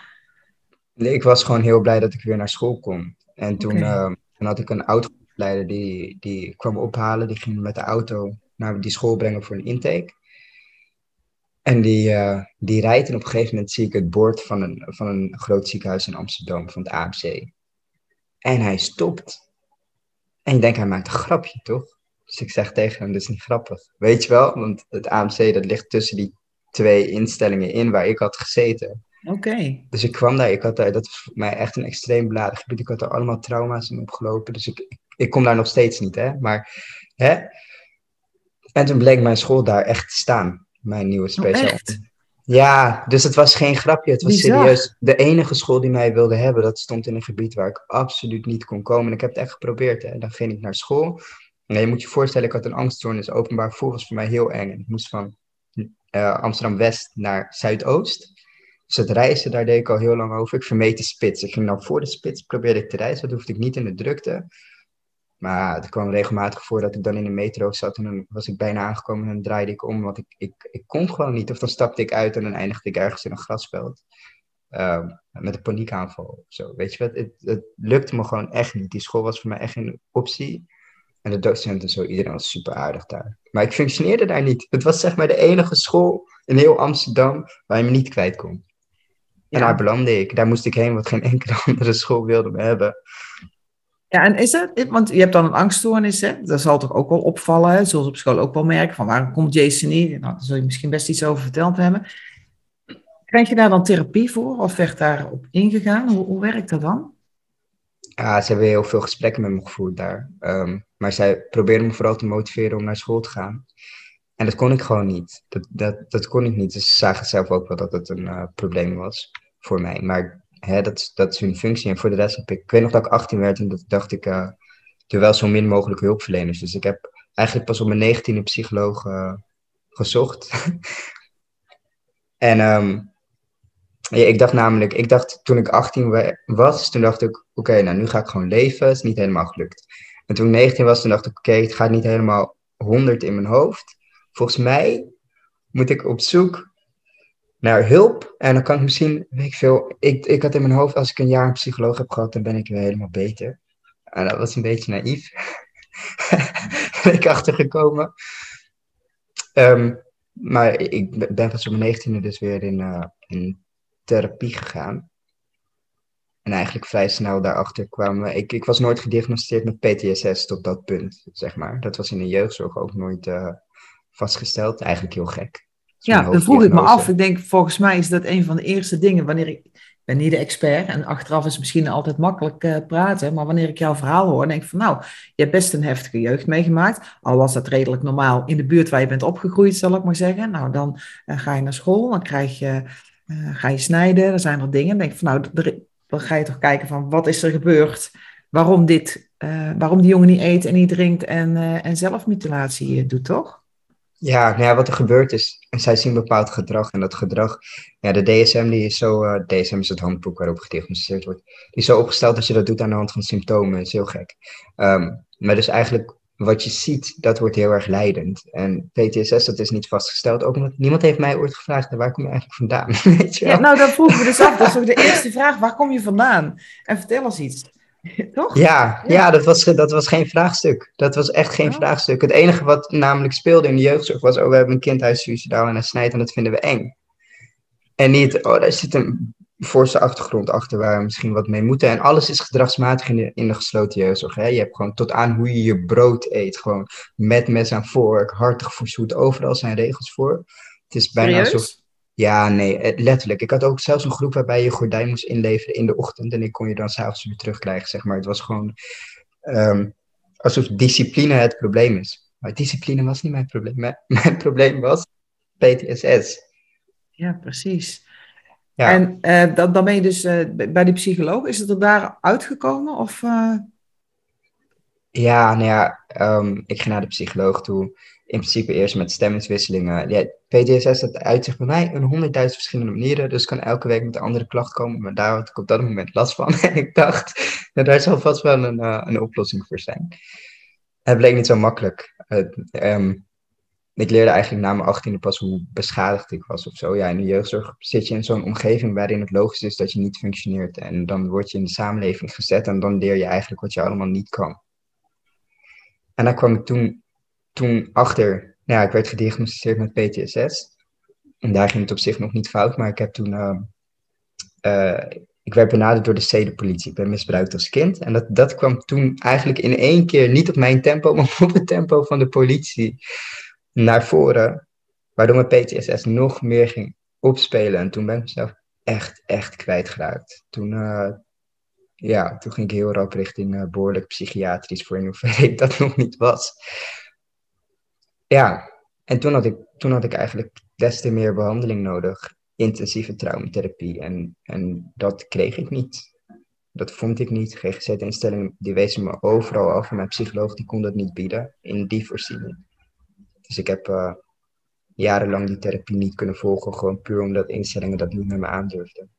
Nee, ik was gewoon heel blij dat ik weer naar school kon. En toen, okay. uh, toen had ik een autoleider die, die kwam ophalen. Die ging met de auto naar die school brengen voor een intake. En die, uh, die rijdt en op een gegeven moment zie ik het bord van een, van een groot ziekenhuis in Amsterdam, van het AMC. En hij stopt. En ik denk, hij maakt een grapje, toch? Dus ik zeg tegen hem, dat is niet grappig. Weet je wel, want het AMC dat ligt tussen die twee instellingen in waar ik had gezeten. Oké. Okay. Dus ik kwam daar, ik had daar, dat was voor mij echt een extreem beladen gebied. Ik had er allemaal trauma's in opgelopen. Dus ik, ik, ik kom daar nog steeds niet, hè. Maar, hè. En toen bleek mijn school daar echt te staan mijn nieuwe. Oh, ja, dus het was geen grapje. Het was Bizar. serieus. De enige school die mij wilde hebben, dat stond in een gebied waar ik absoluut niet kon komen. En ik heb het echt geprobeerd. Hè. Dan ging ik naar school. En je moet je voorstellen, ik had een angststoornis. Openbaar vervoer was voor mij heel eng. En ik moest van uh, Amsterdam-West naar Zuidoost. Dus het reizen, daar deed ik al heel lang over. Ik vermeed de spits. Ik ging dan voor de spits, probeerde ik te reizen. Dat hoefde ik niet in de drukte. Maar het kwam regelmatig voor dat ik dan in de metro zat en dan was ik bijna aangekomen en dan draaide ik om, want ik, ik, ik kon gewoon niet. Of dan stapte ik uit en dan eindigde ik ergens in een grasveld. Uh, met een paniekaanval of zo. Weet je wat, het, het lukte me gewoon echt niet. Die school was voor mij echt geen optie. En de docenten en zo, iedereen was super aardig daar. Maar ik functioneerde daar niet. Het was zeg maar de enige school in heel Amsterdam waar je me niet kwijt kon. Ja. En daar belandde ik. Daar moest ik heen, wat geen enkele andere school wilde me hebben. Ja, en is het, want je hebt dan een angststoornis, hè? dat zal toch ook wel opvallen, hè? zoals op school ook wel merken, van waarom komt Jason niet? Nou, daar zul je misschien best iets over verteld hebben. Krijg je daar dan therapie voor of werd daarop ingegaan? Hoe, werkt dat dan? Ja, ze hebben heel veel gesprekken met me gevoerd daar. Um, maar zij probeerden me vooral te motiveren om naar school te gaan. En dat kon ik gewoon niet. Dat, dat, dat kon ik niet. Dus ze zagen zelf ook wel dat het een uh, probleem was voor mij. Maar hè, dat, dat is hun functie. En voor de rest heb ik, ik weet nog dat ik 18 werd en dat dacht ik, uh, wel zo min mogelijk hulpverleners. Dus ik heb eigenlijk pas op mijn 19e psycholoog uh, gezocht. en um, ja, ik dacht namelijk, ik dacht toen ik 18 was, toen dacht ik, oké, nou nu ga ik gewoon leven. Het is niet helemaal gelukt. En toen ik 19 was, toen dacht ik, oké, het gaat niet helemaal 100 in mijn hoofd. Volgens mij moet ik op zoek naar hulp. En dan kan ik misschien, weet ik veel, ik, ik had in mijn hoofd, als ik een jaar een psycholoog heb gehad, dan ben ik weer helemaal beter. En dat was een beetje naïef. ben ik achtergekomen. Um, maar ik ben pas op mijn negentiende dus weer in, in therapie gegaan. En eigenlijk vrij snel daarachter kwam, ik, ik was nooit gediagnosticeerd met PTSS tot dat punt, zeg maar. Dat was in de jeugdzorg ook nooit uh, vastgesteld. Eigenlijk heel gek. Ja, dan vroeg ik me af. Ik denk, volgens mij is dat een van de eerste dingen wanneer ik. Ik ben niet de expert en achteraf is het misschien altijd makkelijk uh, praten. Maar wanneer ik jouw verhaal hoor, denk ik van nou, je hebt best een heftige jeugd meegemaakt. Al was dat redelijk normaal in de buurt waar je bent opgegroeid, zal ik maar zeggen. Nou, dan uh, ga je naar school, dan krijg je, uh, ga je snijden, er zijn er dingen. Dan denk ik van nou, dan ga je toch kijken van wat is er gebeurd? Waarom dit, waarom die jongen niet eet en niet drinkt en, en zelfmutilatie doet, toch? Ja, nou ja, wat er gebeurt is, zij zien bepaald gedrag en dat gedrag, ja, de DSM die is zo, uh, DSM is het handboek waarop gediagnosticeerd wordt, die is zo opgesteld dat je dat doet aan de hand van symptomen, is heel gek. Um, maar dus eigenlijk wat je ziet, dat wordt heel erg leidend. En PTSS, dat is niet vastgesteld. Ook omdat niemand heeft mij ooit gevraagd, waar kom je eigenlijk vandaan? Weet je wel? Ja, nou, dat vroegen we dus af. Dat is ook de eerste vraag. Waar kom je vandaan? En vertel eens iets. Toch? Ja, ja. dat, was, dat was geen vraagstuk. Dat was echt geen Oh. vraagstuk. Het enige wat namelijk speelde in de jeugdzorg was... oh, we hebben een kind hij is suicidaal en hij snijdt en dat vinden we eng. En niet, oh, daar zit een forse achtergrond achter waar we misschien wat mee moeten. En alles is gedragsmatig in de, in de gesloten jeugdzorg. Hè? Je hebt gewoon tot aan hoe je je brood eet. Gewoon met mes en vork, hartig voor zoet. Overal zijn regels voor. Het is bijna alsof... Ja, nee, eh, letterlijk. Ik had ook zelfs een groep waarbij je gordijn moest inleveren in de ochtend. En ik kon je dan s'avonds weer terugkrijgen, zeg maar. Het was gewoon ehm, alsof discipline het probleem is. Maar discipline was niet mijn probleem. Mijn, mijn probleem was PTSS. Ja, precies. Ja. En eh, dan, dan ben je dus eh, bij de psycholoog. Is het er daar uitgekomen? Of, Ja, nou ja, ehm, ik ging naar de psycholoog toe. In principe eerst met stemmingswisselingen. Ja, PTSS dat uit zich bij mij in honderdduizend verschillende manieren. Dus kan elke week met een andere klacht komen. Maar daar had ik op dat moment last van. En ik dacht, nou, daar zal vast wel een, eh, een oplossing voor zijn. Het bleek niet zo makkelijk. Ehm, ik leerde eigenlijk na mijn achttiende pas hoe beschadigd ik was of zo. Ja, in de jeugdzorg zit je in zo'n omgeving waarin het logisch is dat je niet functioneert. En dan word je in de samenleving gezet en dan leer je eigenlijk wat je allemaal niet kan. En daar kwam ik toen, toen achter. Nou ja, ik werd gediagnosticeerd met PTSS. En daar ging het op zich nog niet fout, maar ik heb toen. eh, eh, ik werd benaderd door de stedenpolitie. Ik ben misbruikt als kind. En dat, dat kwam toen eigenlijk in één keer niet op mijn tempo, maar op het tempo van de politie naar voren. Waardoor mijn PTSS nog meer ging opspelen. En toen ben ik mezelf echt, echt kwijtgeraakt. Toen, eh, ja, toen ging ik heel rap richting eh, behoorlijk psychiatrisch, voor in hoeverre ik dat nog niet was. Ja, en toen had ik, toen had ik eigenlijk des te meer behandeling nodig. Intensieve traumatherapie. En, en dat kreeg ik niet. Dat vond ik niet. GGZ-instellingen, die wezen me overal af. Mijn psycholoog die kon dat niet bieden in die voorziening. Dus ik heb eh, jarenlang die therapie niet kunnen volgen. Gewoon puur omdat instellingen dat niet met me aandurfden.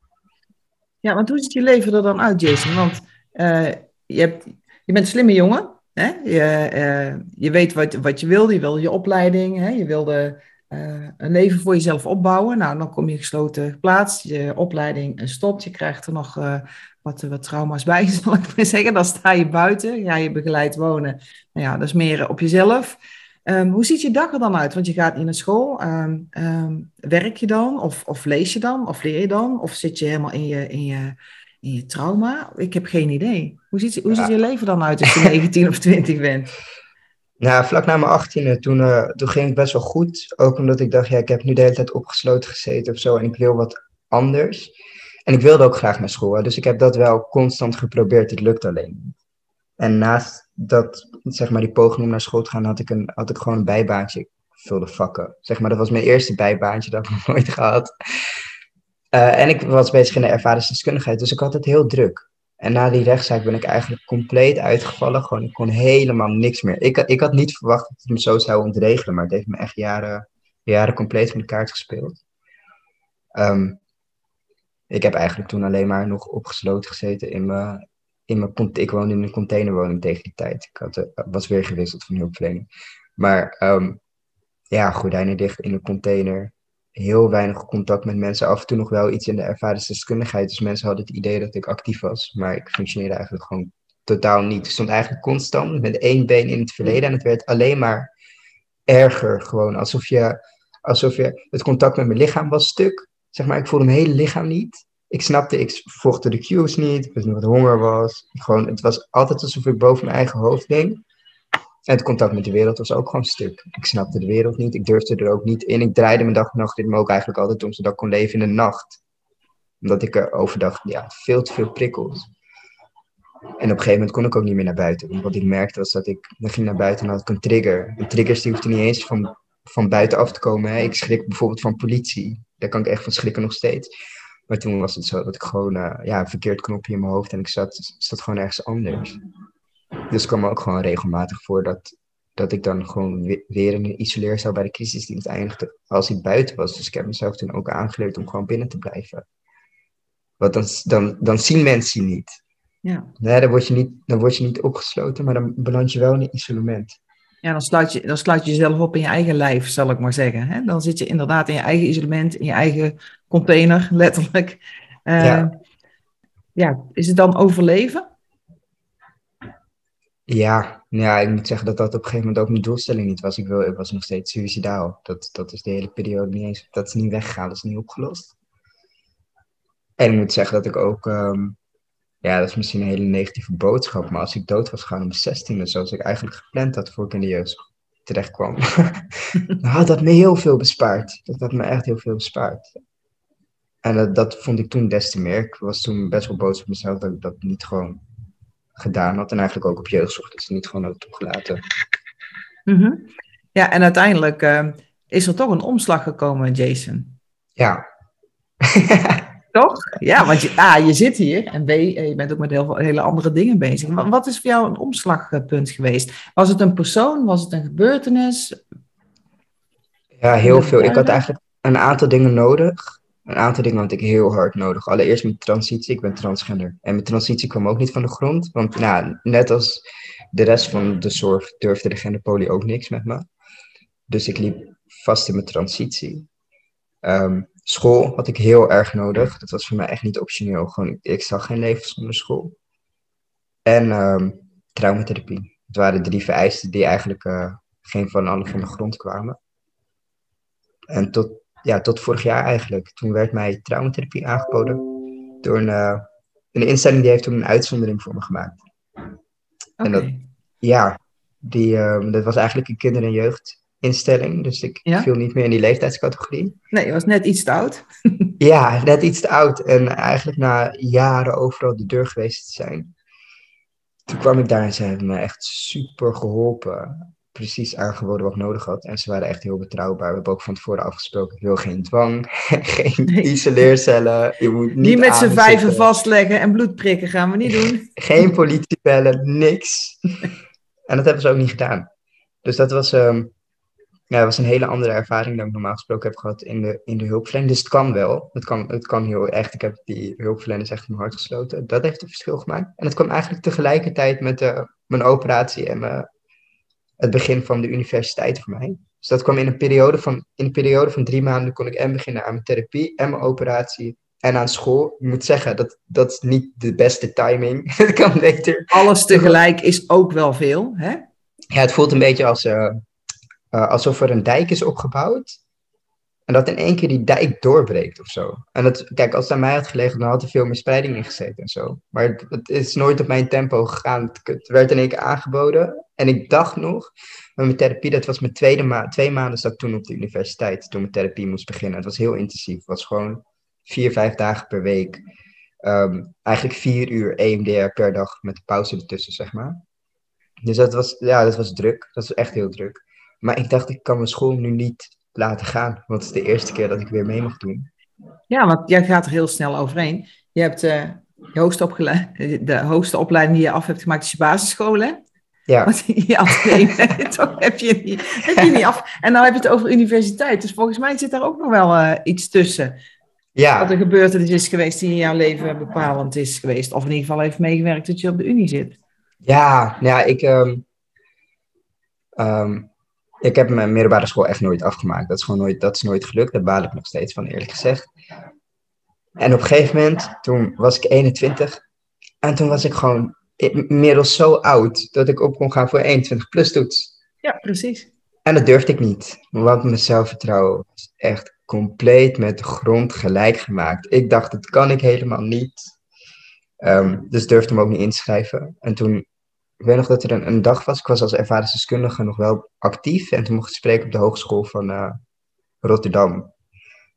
ja, want hoe ziet je leven er dan uit, Jason? Want eh, je, hebt, je bent een slimme jongen. Je, eh, je weet wat, wat je wil. Je wil je opleiding. Hè? Je wilde eh, een leven voor jezelf opbouwen. Nou, dan kom je gesloten plaats. Je opleiding eh, stopt. Je krijgt er nog wat, wat trauma's bij, zal ik maar zeggen. Dan sta je buiten. Ja, je begeleidt wonen. Nou ja, dat is meer op jezelf. Ehm, hoe ziet je dag er dan uit? Want je gaat niet naar school. Ehm, ehm, werk je dan? Of, of lees je dan? Of leer je dan? Of zit je helemaal in je, in je, in je trauma? Ik heb geen idee. Hoe ziet, hoe ziet je leven dan uit als je 19 of 20 bent? Nou, vlak na mijn 18e, toen, eh, toen ging het best wel goed. Ook omdat ik dacht, ja, ik heb nu de hele tijd opgesloten gezeten of zo. En ik wil wat anders. En ik wilde ook graag naar school. Dus ik heb dat wel constant geprobeerd. Het lukt alleen. En naast dat, zeg maar, die poging om naar school te gaan, had ik, een, had ik gewoon een bijbaantje. Ik vulde vakken. Zeg maar, dat was mijn eerste bijbaantje dat ik nog nooit gehad. Eh, en ik was bezig in de ervaringsdeskundigheid, dus ik had het heel druk. En na die rechtszaak ben ik eigenlijk compleet uitgevallen. Gewoon, ik kon helemaal niks meer. Ik, ik had niet verwacht dat het me zo zou ontregelen, maar het heeft me echt jaren, jaren compleet van de kaart gespeeld. Ehm, ik heb eigenlijk toen alleen maar nog opgesloten gezeten in mijn, in mijn Ik woonde in een containerwoning tegen die tijd. Ik had, eh, was weer gewisseld van hulpverlening. Maar ehm, ja, gordijnen dicht in een container. Heel weinig contact met mensen. Af en toe nog wel iets in de ervaringsdeskundigheid. Dus mensen hadden het idee dat ik actief was. Maar ik functioneerde eigenlijk gewoon totaal niet. Ik stond eigenlijk constant met één been in het verleden. En het werd alleen maar erger. Gewoon alsof je, alsof je het contact met mijn lichaam was stuk. Zeg maar, ik voelde mijn hele lichaam niet. Ik snapte, ik volgde de cues niet. Ik wist niet wat honger was. Gewoon, het was altijd alsof ik boven mijn eigen hoofd hing. En het contact met de wereld was ook gewoon stuk. Ik snapte de wereld niet. Ik durfde er ook niet in. Ik draaide mijn dag en nachtritme ook eigenlijk altijd om, zodat ik kon leven in de nacht. Omdat ik er overdag, ja, veel te veel prikkels. En op een gegeven moment kon ik ook niet meer naar buiten. Want wat ik merkte was dat ik, dan ging naar buiten en had ik een trigger. En triggers die hoefden niet eens van, van buiten af te komen. Hè. Ik schrik bijvoorbeeld van politie. Daar kan ik echt van schrikken nog steeds. Maar toen was het zo dat ik gewoon eh, ja, een verkeerd knopje in mijn hoofd en ik zat, zat gewoon ergens anders. Dus het kwam ook gewoon regelmatig voor dat, dat ik dan gewoon we- weer in een isoleercel bij de crisisdienst eindigde als ik buiten was. Dus ik heb mezelf toen ook aangeleerd om gewoon binnen te blijven. Want dan, dan, dan zien mensen je niet. Ja. Nee, dan word, je niet dan word je niet opgesloten, maar dan beland je wel in een isolement. Ja, dan sluit, je, dan sluit je jezelf op in je eigen lijf, zal ik maar zeggen. Hè? Dan zit je inderdaad in je eigen isolement, in je eigen container, letterlijk. Uh, ja. ja, is het dan overleven? Ja, ja, ik moet zeggen dat dat op een gegeven moment ook mijn doelstelling niet was. Ik, wil, ik was nog steeds suicidaal. Dat, dat is de hele periode niet eens, dat is niet weggegaan, dat is niet opgelost. En ik moet zeggen dat ik ook, ehm, ja, dat is misschien een hele negatieve boodschap, maar als ik dood was gegaan om 16 zoals ik eigenlijk gepland had voor ik in de jeugd terecht kwam, dan had dat me heel veel bespaard. Dat had me echt heel veel bespaard. En dat, dat vond ik toen des te meer. Ik was toen best wel boos op mezelf dat ik dat niet gewoon gedaan had. En eigenlijk ook op jeugdzorg, dat ze niet gewoon hadden toegelaten. Mm Ja, en uiteindelijk uh, is er toch een omslag gekomen, Jason. Ja. toch? Ja, want je, A, je zit hier en B, je bent ook met heel veel hele andere dingen bezig. Maar wat is voor jou een omslagpunt geweest? Was het een persoon? Was het een gebeurtenis? Ja, heel veel. Ik had eigenlijk een aantal dingen nodig een aantal dingen had ik heel hard nodig. Allereerst mijn transitie, ik ben transgender. En mijn transitie kwam ook niet van de grond. Want nou, net als de rest van de zorg durfde de genderpolie ook niks met me. Dus ik liep vast in mijn transitie. Ehm, school had ik heel erg nodig. Dat was voor mij echt niet optioneel. Gewoon, ik zag geen leven zonder school. En um, traumatherapie. Het waren drie vereisten die eigenlijk uh, geen van alle van de grond kwamen. En tot ja, tot vorig jaar eigenlijk. Toen werd mij traumatherapie aangeboden door een, uh, een instelling die heeft toen een uitzondering voor me gemaakt. En dat, ja, die, uh, dat was eigenlijk een kinder- en jeugdinstelling. Dus ik viel niet meer in die leeftijdscategorie. Nee, je was net iets te oud. ja, net iets te oud. En eigenlijk na jaren overal de deur geweest te zijn. Toen kwam ik daar en ze hebben me echt super geholpen precies aangeboden wat ik nodig had. En ze waren echt heel betrouwbaar. We hebben ook van tevoren afgesproken, ik wil geen dwang, geen nee. isoleercellen. Je moet niet, niet met z'n vijven vastleggen en bloed prikken gaan we niet doen. geen politie bellen, niks. en dat hebben ze ook niet gedaan. Dus dat was, um, ja, was een hele andere ervaring dan ik normaal gesproken heb gehad in de, in de hulpverlening. Dus het kan wel. Het kan, het kan heel echt. Ik heb die hulpverleners echt in mijn hart gesloten. Dat heeft een verschil gemaakt. En het kwam eigenlijk tegelijkertijd met uh, mijn operatie en mijn het begin van de universiteit voor mij. Dus dat kwam in een periode van, in een periode van drie maanden kon ik en beginnen aan mijn therapie en mijn operatie en aan school. Ik moet zeggen, dat, dat is niet de beste timing. Het kan beter. Alles tegelijk is ook wel veel, hè? Ja, het voelt een beetje als, uh, uh, alsof er een dijk is opgebouwd. En dat in één keer die dijk doorbreekt of zo. En dat, kijk, als het aan mij had gelegen, dan had er veel meer spreiding in gezeten en zo. Maar het, het is nooit op mijn tempo gegaan. Het, werd in één keer aangeboden. En ik dacht nog, met mijn therapie, dat was mijn tweede maand, twee maanden zat ik toen op de universiteit, toen mijn therapie moest beginnen. Het was heel intensief. Het was gewoon vier, vijf dagen per week. Um, eigenlijk vier uur EMDR per dag met pauze ertussen, zeg maar. Dus dat was, ja, dat was druk. Dat was echt heel druk. Maar ik dacht, ik kan mijn school nu niet laten gaan. Want het is de eerste keer dat ik weer mee mag doen. Ja, want jij gaat er heel snel overheen. Je hebt uh, je hoogste, de hoogste opleiding die je af hebt gemaakt, is je basisschool, hè? Ja. Want je afneemt, toch heb je, niet, heb je niet af. En dan heb je het over universiteit. Dus volgens mij zit daar ook nog wel uh, iets tussen. Ja. Wat een gebeurtenis is geweest die in jouw leven bepalend is geweest. Of in ieder geval heeft meegewerkt dat je op de Unie zit. Ja, ja ik... Um, um, ik heb mijn middelbare school echt nooit afgemaakt. Dat is gewoon nooit, dat is nooit gelukt. Daar baal ik nog steeds van, eerlijk gezegd. En op een gegeven moment, toen was ik 21. En toen was ik gewoon inmiddels zo oud dat ik op kon gaan voor 21 plus toets. Ja, precies. En dat durfde ik niet. Want mijn zelfvertrouwen was echt compleet met de grond gelijk gemaakt. Ik dacht, dat kan ik helemaal niet. Um, dus durfde hem ook niet inschrijven. En toen ik weet nog dat er een, dag was. Ik was als ervaringsdeskundige nog wel actief. En toen mocht ik spreken op de Hogeschool van uh, Rotterdam.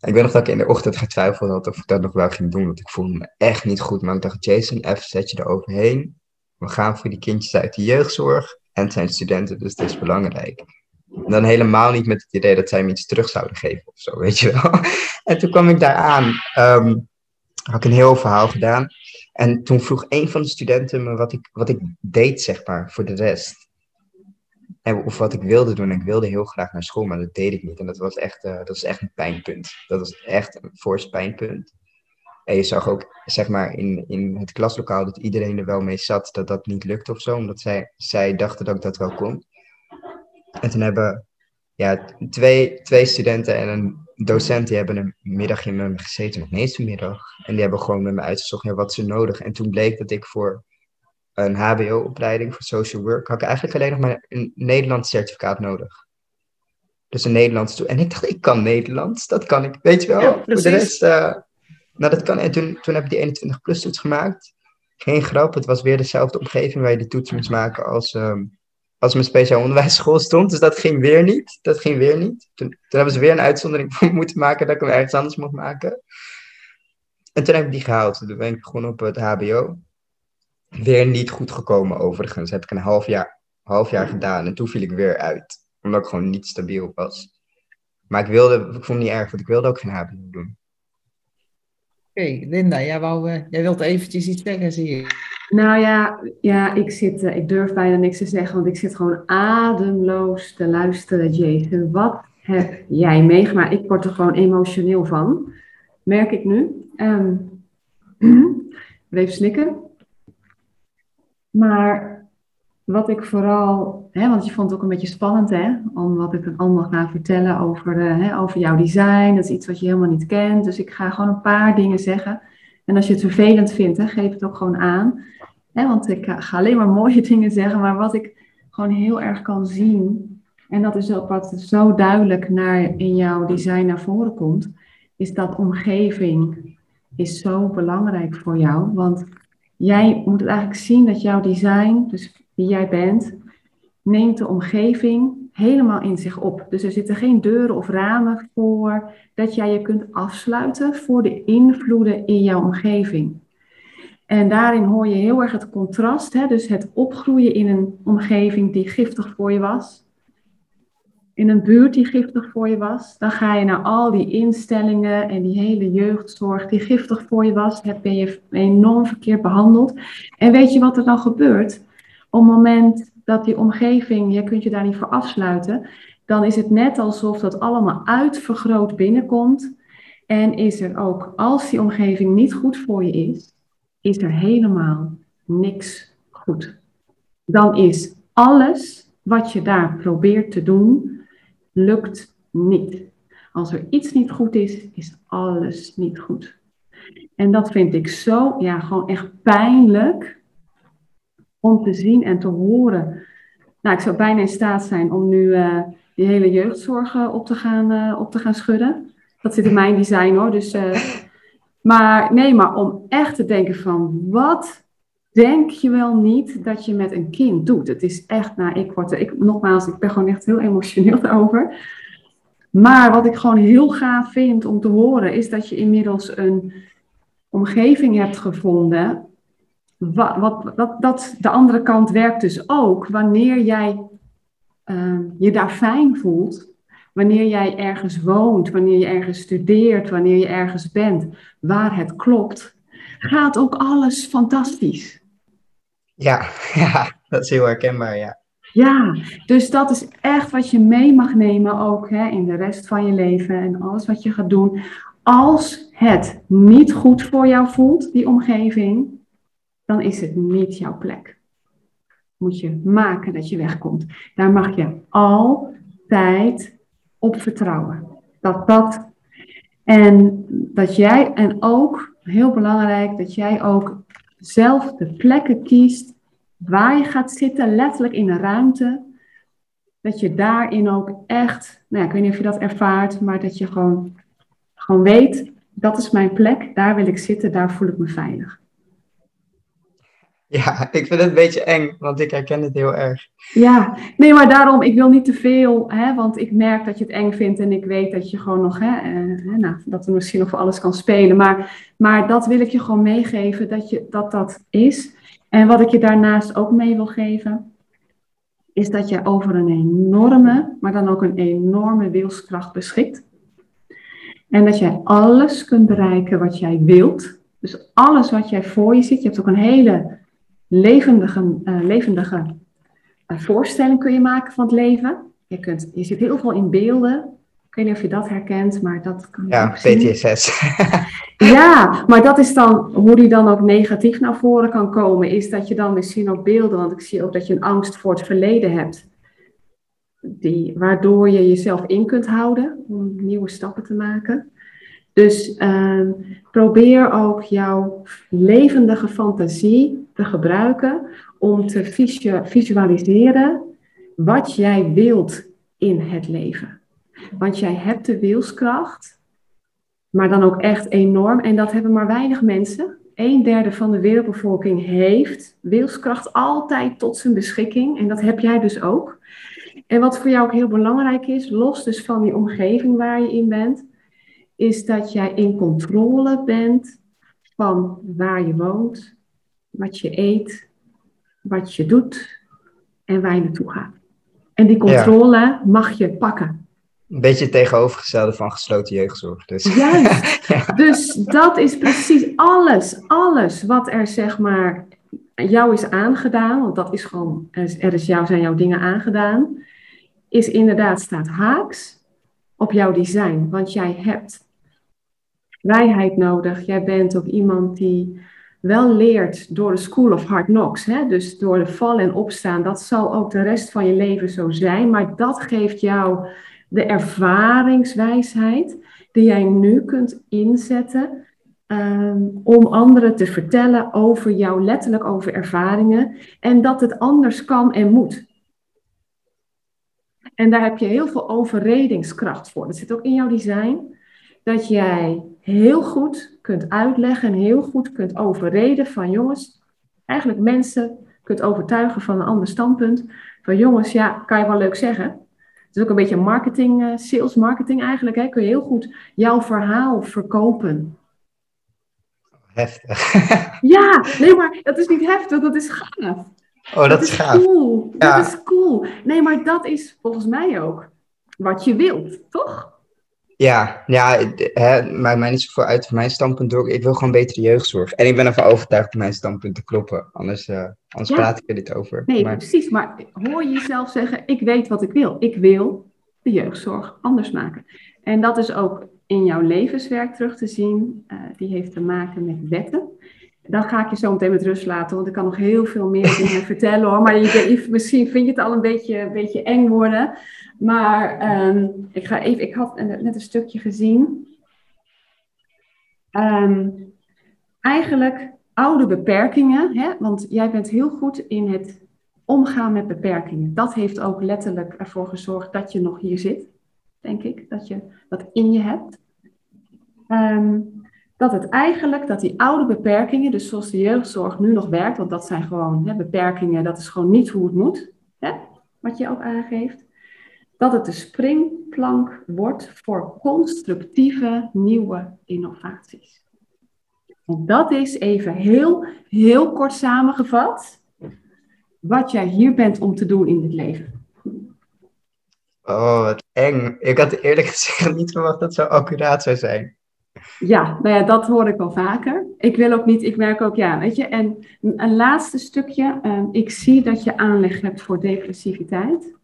Ik weet nog dat ik in de ochtend getwijfeld had of ik dat nog wel ging doen. Want ik voelde me echt niet goed. Maar ik dacht, Jason, even zet je er overheen. We gaan voor die kindjes uit de jeugdzorg. En het zijn studenten, dus dat is belangrijk. En dan helemaal niet met het idee dat zij me iets terug zouden geven of zo, weet je wel. En toen kwam ik daar aan. Um, had ik een heel verhaal gedaan. En toen vroeg een van de studenten me wat ik, wat ik deed, zeg maar, voor de rest. Of wat ik wilde doen. En ik wilde heel graag naar school, maar dat deed ik niet. En dat was echt, uh, dat was echt een pijnpunt. Dat was echt een fors pijnpunt. En je zag ook, zeg maar, in, in het klaslokaal dat iedereen er wel mee zat, dat dat niet lukte of zo. Omdat zij, zij dachten dat ik dat wel kon. En toen hebben ja, twee, twee studenten en een docent, die hebben een middagje met me gezeten, eens een middag. En die hebben gewoon met me uitgezocht ja, wat ze nodig. En toen bleek dat ik voor een HBO-opleiding voor social work, had ik eigenlijk alleen nog maar een Nederlands certificaat nodig. Dus een Nederlands. En ik dacht, ik kan Nederlands, dat kan ik, weet je wel. Ja, voor de rest, eh, nou dat kan. En toen, toen heb ik die 21 plus toets gemaakt. Geen grap, het was weer dezelfde omgeving waar je de toets moest maken als, ehm, als mijn speciaal onderwijsschool stond. Dus dat ging weer niet. Dat ging weer niet. Toen, hebben ze weer een uitzondering moeten maken dat ik hem ergens anders mocht maken. En toen heb ik die gehaald. Toen ben ik begonnen op het HBO. Weer niet goed gekomen overigens. Heb ik een half jaar, half jaar gedaan. En toen viel ik weer uit. Omdat ik gewoon niet stabiel was. Maar ik wilde, ik vond het niet erg, want ik wilde ook geen HBO doen. Oké, Linda, jij, wou, eh, jij wilt eventjes iets zeggen, zie je. Nou ja, ja ik, zit, eh, ik durf bijna niks te zeggen, want ik zit gewoon ademloos te luisteren, Jason. Wat heb jij meegemaakt? Ik word er gewoon emotioneel van, merk ik nu. Ehm even slikken. Maar wat ik vooral, hè, want je vond het ook een beetje spannend, hè, om wat ik allemaal ga vertellen over, eh, hè, over jouw design. Dat is iets wat je helemaal niet kent. Dus ik ga gewoon een paar dingen zeggen. En als je het vervelend vindt, geef het ook gewoon aan. Want ik ga alleen maar mooie dingen zeggen, maar wat ik gewoon heel erg kan zien, en dat is ook wat zo duidelijk naar, in jouw design naar voren komt, is dat omgeving is zo belangrijk voor jou. Want jij moet het eigenlijk zien dat jouw design, dus wie jij bent, neemt de omgeving helemaal in zich op. Dus er zitten geen deuren of ramen voor dat jij je kunt afsluiten voor de invloeden in jouw omgeving. En daarin hoor je heel erg het contrast, hè? dus het opgroeien in een omgeving die giftig voor je was. In een buurt die giftig voor je was. Dan ga je naar al die instellingen en die hele jeugdzorg die giftig voor je was. Heb ben je enorm verkeerd behandeld. En weet je wat er dan gebeurt? Op het moment dat die omgeving, je kunt je daar niet voor afsluiten, dan is het net alsof dat allemaal uitvergroot binnenkomt. En is er ook, als die omgeving niet goed voor je is, is er helemaal niks goed. Dan is alles wat je daar probeert te doen, lukt niet. Als er iets niet goed is, is alles niet goed. En dat vind ik zo, ja, gewoon echt pijnlijk om te zien en te horen. Nou, ik zou bijna in staat zijn om nu uh, die hele jeugdzorg op, te gaan, uh, op te gaan schudden. Dat zit in mijn design hoor. Dus, maar nee, maar om echt te denken van wat denk je wel niet dat je met een kind doet. Het is echt, nou, ik word er, ik, nogmaals, ik ben gewoon echt heel emotioneel daarover. Maar wat ik gewoon heel gaaf vind om te horen, is dat je inmiddels een omgeving hebt gevonden wat, wat, wat, dat de andere kant werkt dus ook wanneer jij uh, je daar fijn voelt, wanneer jij ergens woont, wanneer je ergens studeert, wanneer je ergens bent, waar het klopt, gaat ook alles fantastisch. Ja, ja dat is heel herkenbaar, ja. Ja, dus dat is echt wat je mee mag nemen ook hè, in de rest van je leven en alles wat je gaat doen. Als het niet goed voor jou voelt, die omgeving, dan is het niet jouw plek. Moet je maken dat je wegkomt. Daar mag je altijd op vertrouwen. Dat dat. En dat jij, en ook heel belangrijk, dat jij ook zelf de plekken kiest waar je gaat zitten, letterlijk in een ruimte. Dat je daarin ook echt, nou ja, ik weet niet of je dat ervaart, maar dat je gewoon, gewoon weet, dat is mijn plek, daar wil ik zitten, daar voel ik me veilig. Ja, ik vind het een beetje eng, want ik herken het heel erg. Ja, nee, maar daarom, ik wil niet te veel, hè, want ik merk dat je het eng vindt en ik weet dat je gewoon nog, hè, eh, nou, dat er misschien nog voor alles kan spelen. Maar, maar dat wil ik je gewoon meegeven, dat, je, dat dat is. En wat ik je daarnaast ook mee wil geven, is dat je over een enorme, maar dan ook een enorme wilskracht beschikt. En dat jij alles kunt bereiken wat jij wilt. Dus alles wat jij voor je ziet, je hebt ook een hele levendige, uh, levendige uh, voorstelling kun je maken van het leven. Je, kunt, je zit heel veel in beelden. Ik weet niet of je dat herkent, maar dat kan Ja, PTSS. ja, maar dat is dan hoe die dan ook negatief naar voren kan komen. Is dat je dan misschien ook beelden, want ik zie ook dat je een angst voor het verleden hebt. die, waardoor je jezelf in kunt houden om nieuwe stappen te maken. Dus ehm, probeer ook jouw levendige fantasie te gebruiken om te visualiseren wat jij wilt in het leven. Want jij hebt de wilskracht, maar dan ook echt enorm. En dat hebben maar weinig mensen. Een derde van de wereldbevolking heeft wilskracht altijd tot zijn beschikking. En dat heb jij dus ook. En wat voor jou ook heel belangrijk is, los dus van die omgeving waar je in bent, is dat jij in controle bent van waar je woont, wat je eet, wat je doet en waar je naartoe gaat. En die controle mag je pakken. Een beetje het tegenovergestelde van gesloten jeugdzorg. Dus. Juist. Dus dat is precies alles, alles wat er zeg maar jou is aangedaan, want dat is gewoon, er is jou, zijn jouw dingen aangedaan, is inderdaad staat haaks op jouw design. Want jij hebt vrijheid nodig. Jij bent ook iemand die wel leert door de School of Hard Knocks. Hè? Dus door de vallen en opstaan. Dat zal ook de rest van je leven zo zijn. Maar dat geeft jou de ervaringswijsheid die jij nu kunt inzetten. Ehm, om anderen te vertellen over jou, letterlijk over ervaringen. En dat het anders kan en moet. En daar heb je heel veel overredingskracht voor. Dat zit ook in jouw design. Dat jij heel goed kunt uitleggen en heel goed kunt overreden van jongens, eigenlijk mensen kunt overtuigen van een ander standpunt. Van jongens, ja, kan je wel leuk zeggen. Het is ook een beetje marketing, uh, sales marketing eigenlijk. Hè? Kun je heel goed jouw verhaal verkopen. Heftig. ja, nee, maar dat is niet heftig, dat is gaaf. Oh, dat, is gaaf. Cool. Ja. Dat is cool. Nee, maar dat is volgens mij ook wat je wilt, toch? Ja, ja hè, maakt mij niet zo voor uit van mijn standpunt door. Ik wil gewoon betere jeugdzorg. En ik ben ervan overtuigd dat mijn standpunten kloppen. Anders, uh, anders praat ik er niet over. Nee, precies. Maar hoor je jezelf zeggen, ik weet wat ik wil. Ik wil de jeugdzorg anders maken. En dat is ook in jouw levenswerk terug te zien. Uh, die heeft te maken met wetten. Dan ga ik je zo meteen met rust laten, want ik kan nog heel veel meer dingen vertellen hoor. Maar je, misschien vind je het al een beetje, een beetje eng worden. Maar ehm, ik ga even, ik had net een stukje gezien. Um, eigenlijk oude beperkingen, hè? want jij bent heel goed in het omgaan met beperkingen. Dat heeft ook letterlijk ervoor gezorgd dat je nog hier zit, denk ik, dat je dat in je hebt. Um, dat het eigenlijk, dat die oude beperkingen, dus zoals de jeugdzorg nu nog werkt, want dat zijn gewoon hè, beperkingen, dat is gewoon niet hoe het moet, hè, wat je ook aangeeft, dat het de springplank wordt voor constructieve nieuwe innovaties. En dat is even heel, heel kort samengevat wat jij hier bent om te doen in het leven. Oh, wat eng. Ik had eerlijk gezegd niet verwacht dat het zo accuraat zou zijn. Ja, nou ja, dat hoor ik wel vaker. Ik wil ook niet, ik merk ook, ja, weet je. En een laatste stukje. Uh, ik zie dat je aanleg hebt voor depressiviteit.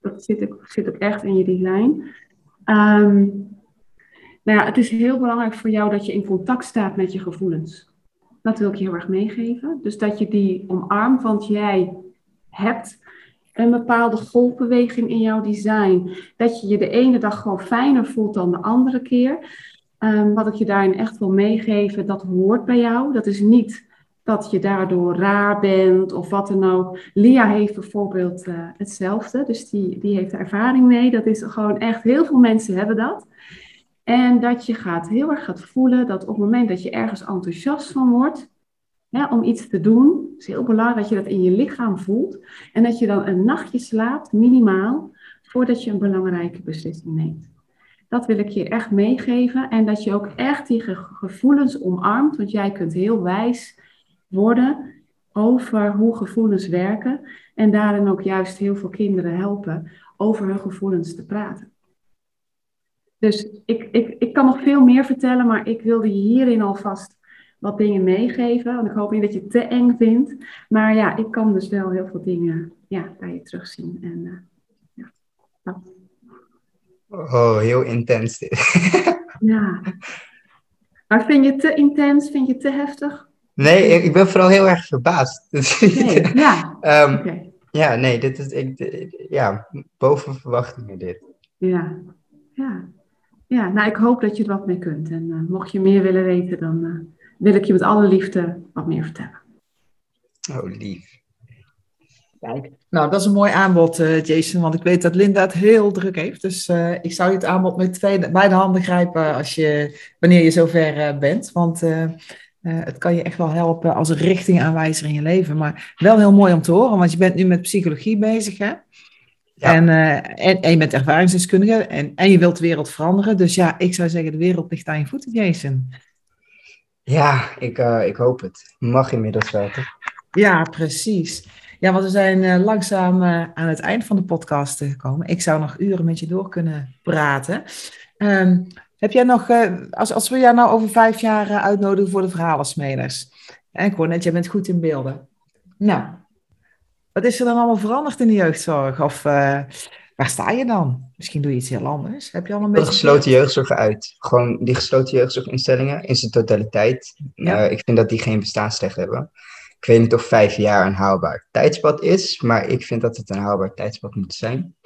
Dat zit ook, zit ook echt in je design. Um, nou ja, het is heel belangrijk voor jou dat je in contact staat met je gevoelens. Dat wil ik je heel erg meegeven. Dus dat je die omarmt, want jij hebt een bepaalde golfbeweging in jouw design. Dat je je de ene dag gewoon fijner voelt dan de andere keer. Um, wat ik je daarin echt wil meegeven, dat hoort bij jou. Dat is niet dat je daardoor raar bent of wat dan ook. Lia heeft bijvoorbeeld uh, hetzelfde, dus die, die heeft ervaring mee. Dat is gewoon echt, heel veel mensen hebben dat. En dat je gaat, heel erg gaat voelen dat op het moment dat je ergens enthousiast van wordt, om iets te doen, is heel belangrijk dat je dat in je lichaam voelt. En dat je dan een nachtje slaapt, minimaal, voordat je een belangrijke beslissing neemt. Dat wil ik je echt meegeven. En dat je ook echt die gevoelens omarmt. Want jij kunt heel wijs worden over hoe gevoelens werken. En daarin ook juist heel veel kinderen helpen over hun gevoelens te praten. Dus ik, ik, ik kan nog veel meer vertellen, maar ik wilde je hierin alvast wat dingen meegeven. Want ik hoop niet dat je het te eng vindt. Maar ja, ik kan dus wel heel veel dingen ja, bij je terugzien. En uh, ja, dat. Oh, heel intens dit. ja. Maar vind je het te intens? Vind je het te heftig? Nee, ik ben vooral heel erg verbaasd. Nee, ja. um, Ja, nee, dit is ik, ja, boven verwachtingen dit. Ja, ja. Ja, nou ik hoop dat je er wat mee kunt. En uh, mocht je meer willen weten, dan uh, wil ik je met alle liefde wat meer vertellen. Oh, lief. Kijk, nou dat is een mooi aanbod, uh, Jason, want ik weet dat Linda het heel druk heeft. Dus ik zou je het aanbod met twee, beide handen grijpen als je, wanneer je zover bent. Want het kan je echt wel helpen als een richtingaanwijzer in je leven. Maar wel heel mooi om te horen, want je bent nu met psychologie bezig, hè? En, uh, en, en, je bent ervaringsdeskundige en, en je wilt de wereld veranderen. Dus ja, ik zou zeggen, de wereld ligt aan je voeten, Jason. Ja, ik, uh, ik hoop het. Mag inmiddels wel, toch? Ja, precies. Ja, want we zijn uh, langzaam aan het eind van de podcast gekomen. Ik zou nog uren met je door kunnen praten. Um, heb jij nog, als, als we jou nou over vijf jaar uitnodigen voor de verhalensmeders. En ik hoor net, jij bent goed in beelden. Nou, wat is er dan allemaal veranderd in de jeugdzorg? Of uh, waar sta je dan? Misschien doe je iets heel anders. Heb je al een beetje... De gesloten jeugdzorg uit. Gewoon die gesloten jeugdzorginstellingen in zijn totaliteit. Ja. Uh, ik vind dat die geen bestaansrecht hebben. Ik weet niet of vijf jaar een haalbaar tijdspad is, maar ik vind dat het een haalbaar tijdspad moet zijn.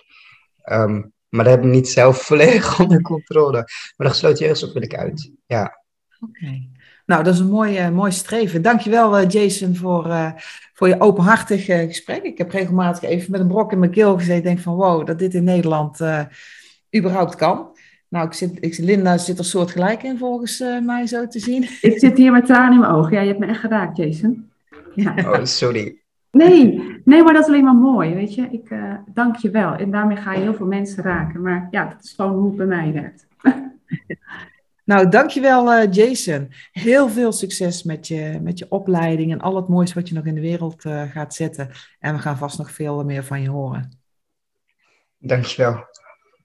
Um, maar dat heb ik niet zelf volledig onder controle. Maar de gesloten jeugdzorg wil ik uit. Ja. Oké. Okay. Nou, dat is een mooi, uh, mooi streven. Dankjewel, uh, Jason, voor, uh, voor je openhartig gesprek. Ik heb regelmatig even met een brok in mijn keel gezeten. Ik denk van, wow, dat dit in Nederland überhaupt kan. Nou, ik zit, ik, Linda zit er soortgelijk in, volgens mij zo te zien. Ik zit hier met tranen in mijn ogen. Ja, je hebt me echt geraakt, Jason. Ja. Oh, sorry. Nee, nee, maar dat is alleen maar mooi, weet je. Ik dank je wel. En daarmee ga je heel veel mensen raken. Maar ja, dat is gewoon hoe het bij mij werkt. Nou, dankjewel uh, Jason. Heel veel succes met je, met je opleiding en al het moois wat je nog in de wereld uh, gaat zetten. En we gaan vast nog veel meer van je horen. Dankjewel.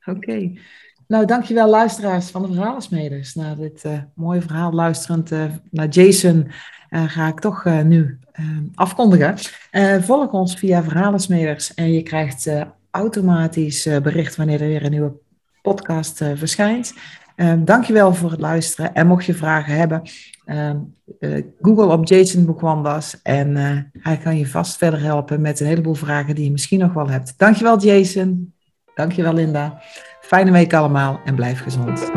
Oké. Okay. Nou, dankjewel luisteraars van de Verhalensmeders. Na dit uh, mooie verhaal luisterend naar Jason ga ik toch nu afkondigen. volg ons via Verhalensmeders en je krijgt automatisch bericht wanneer er weer een nieuwe podcast verschijnt. Um, dankjewel voor het luisteren. En mocht je vragen hebben, uh, Google op Jason Boekwandas. En hij kan je vast verder helpen met een heleboel vragen die je misschien nog wel hebt. Dankjewel Jason. Dankjewel Linda. Fijne week allemaal en blijf gezond.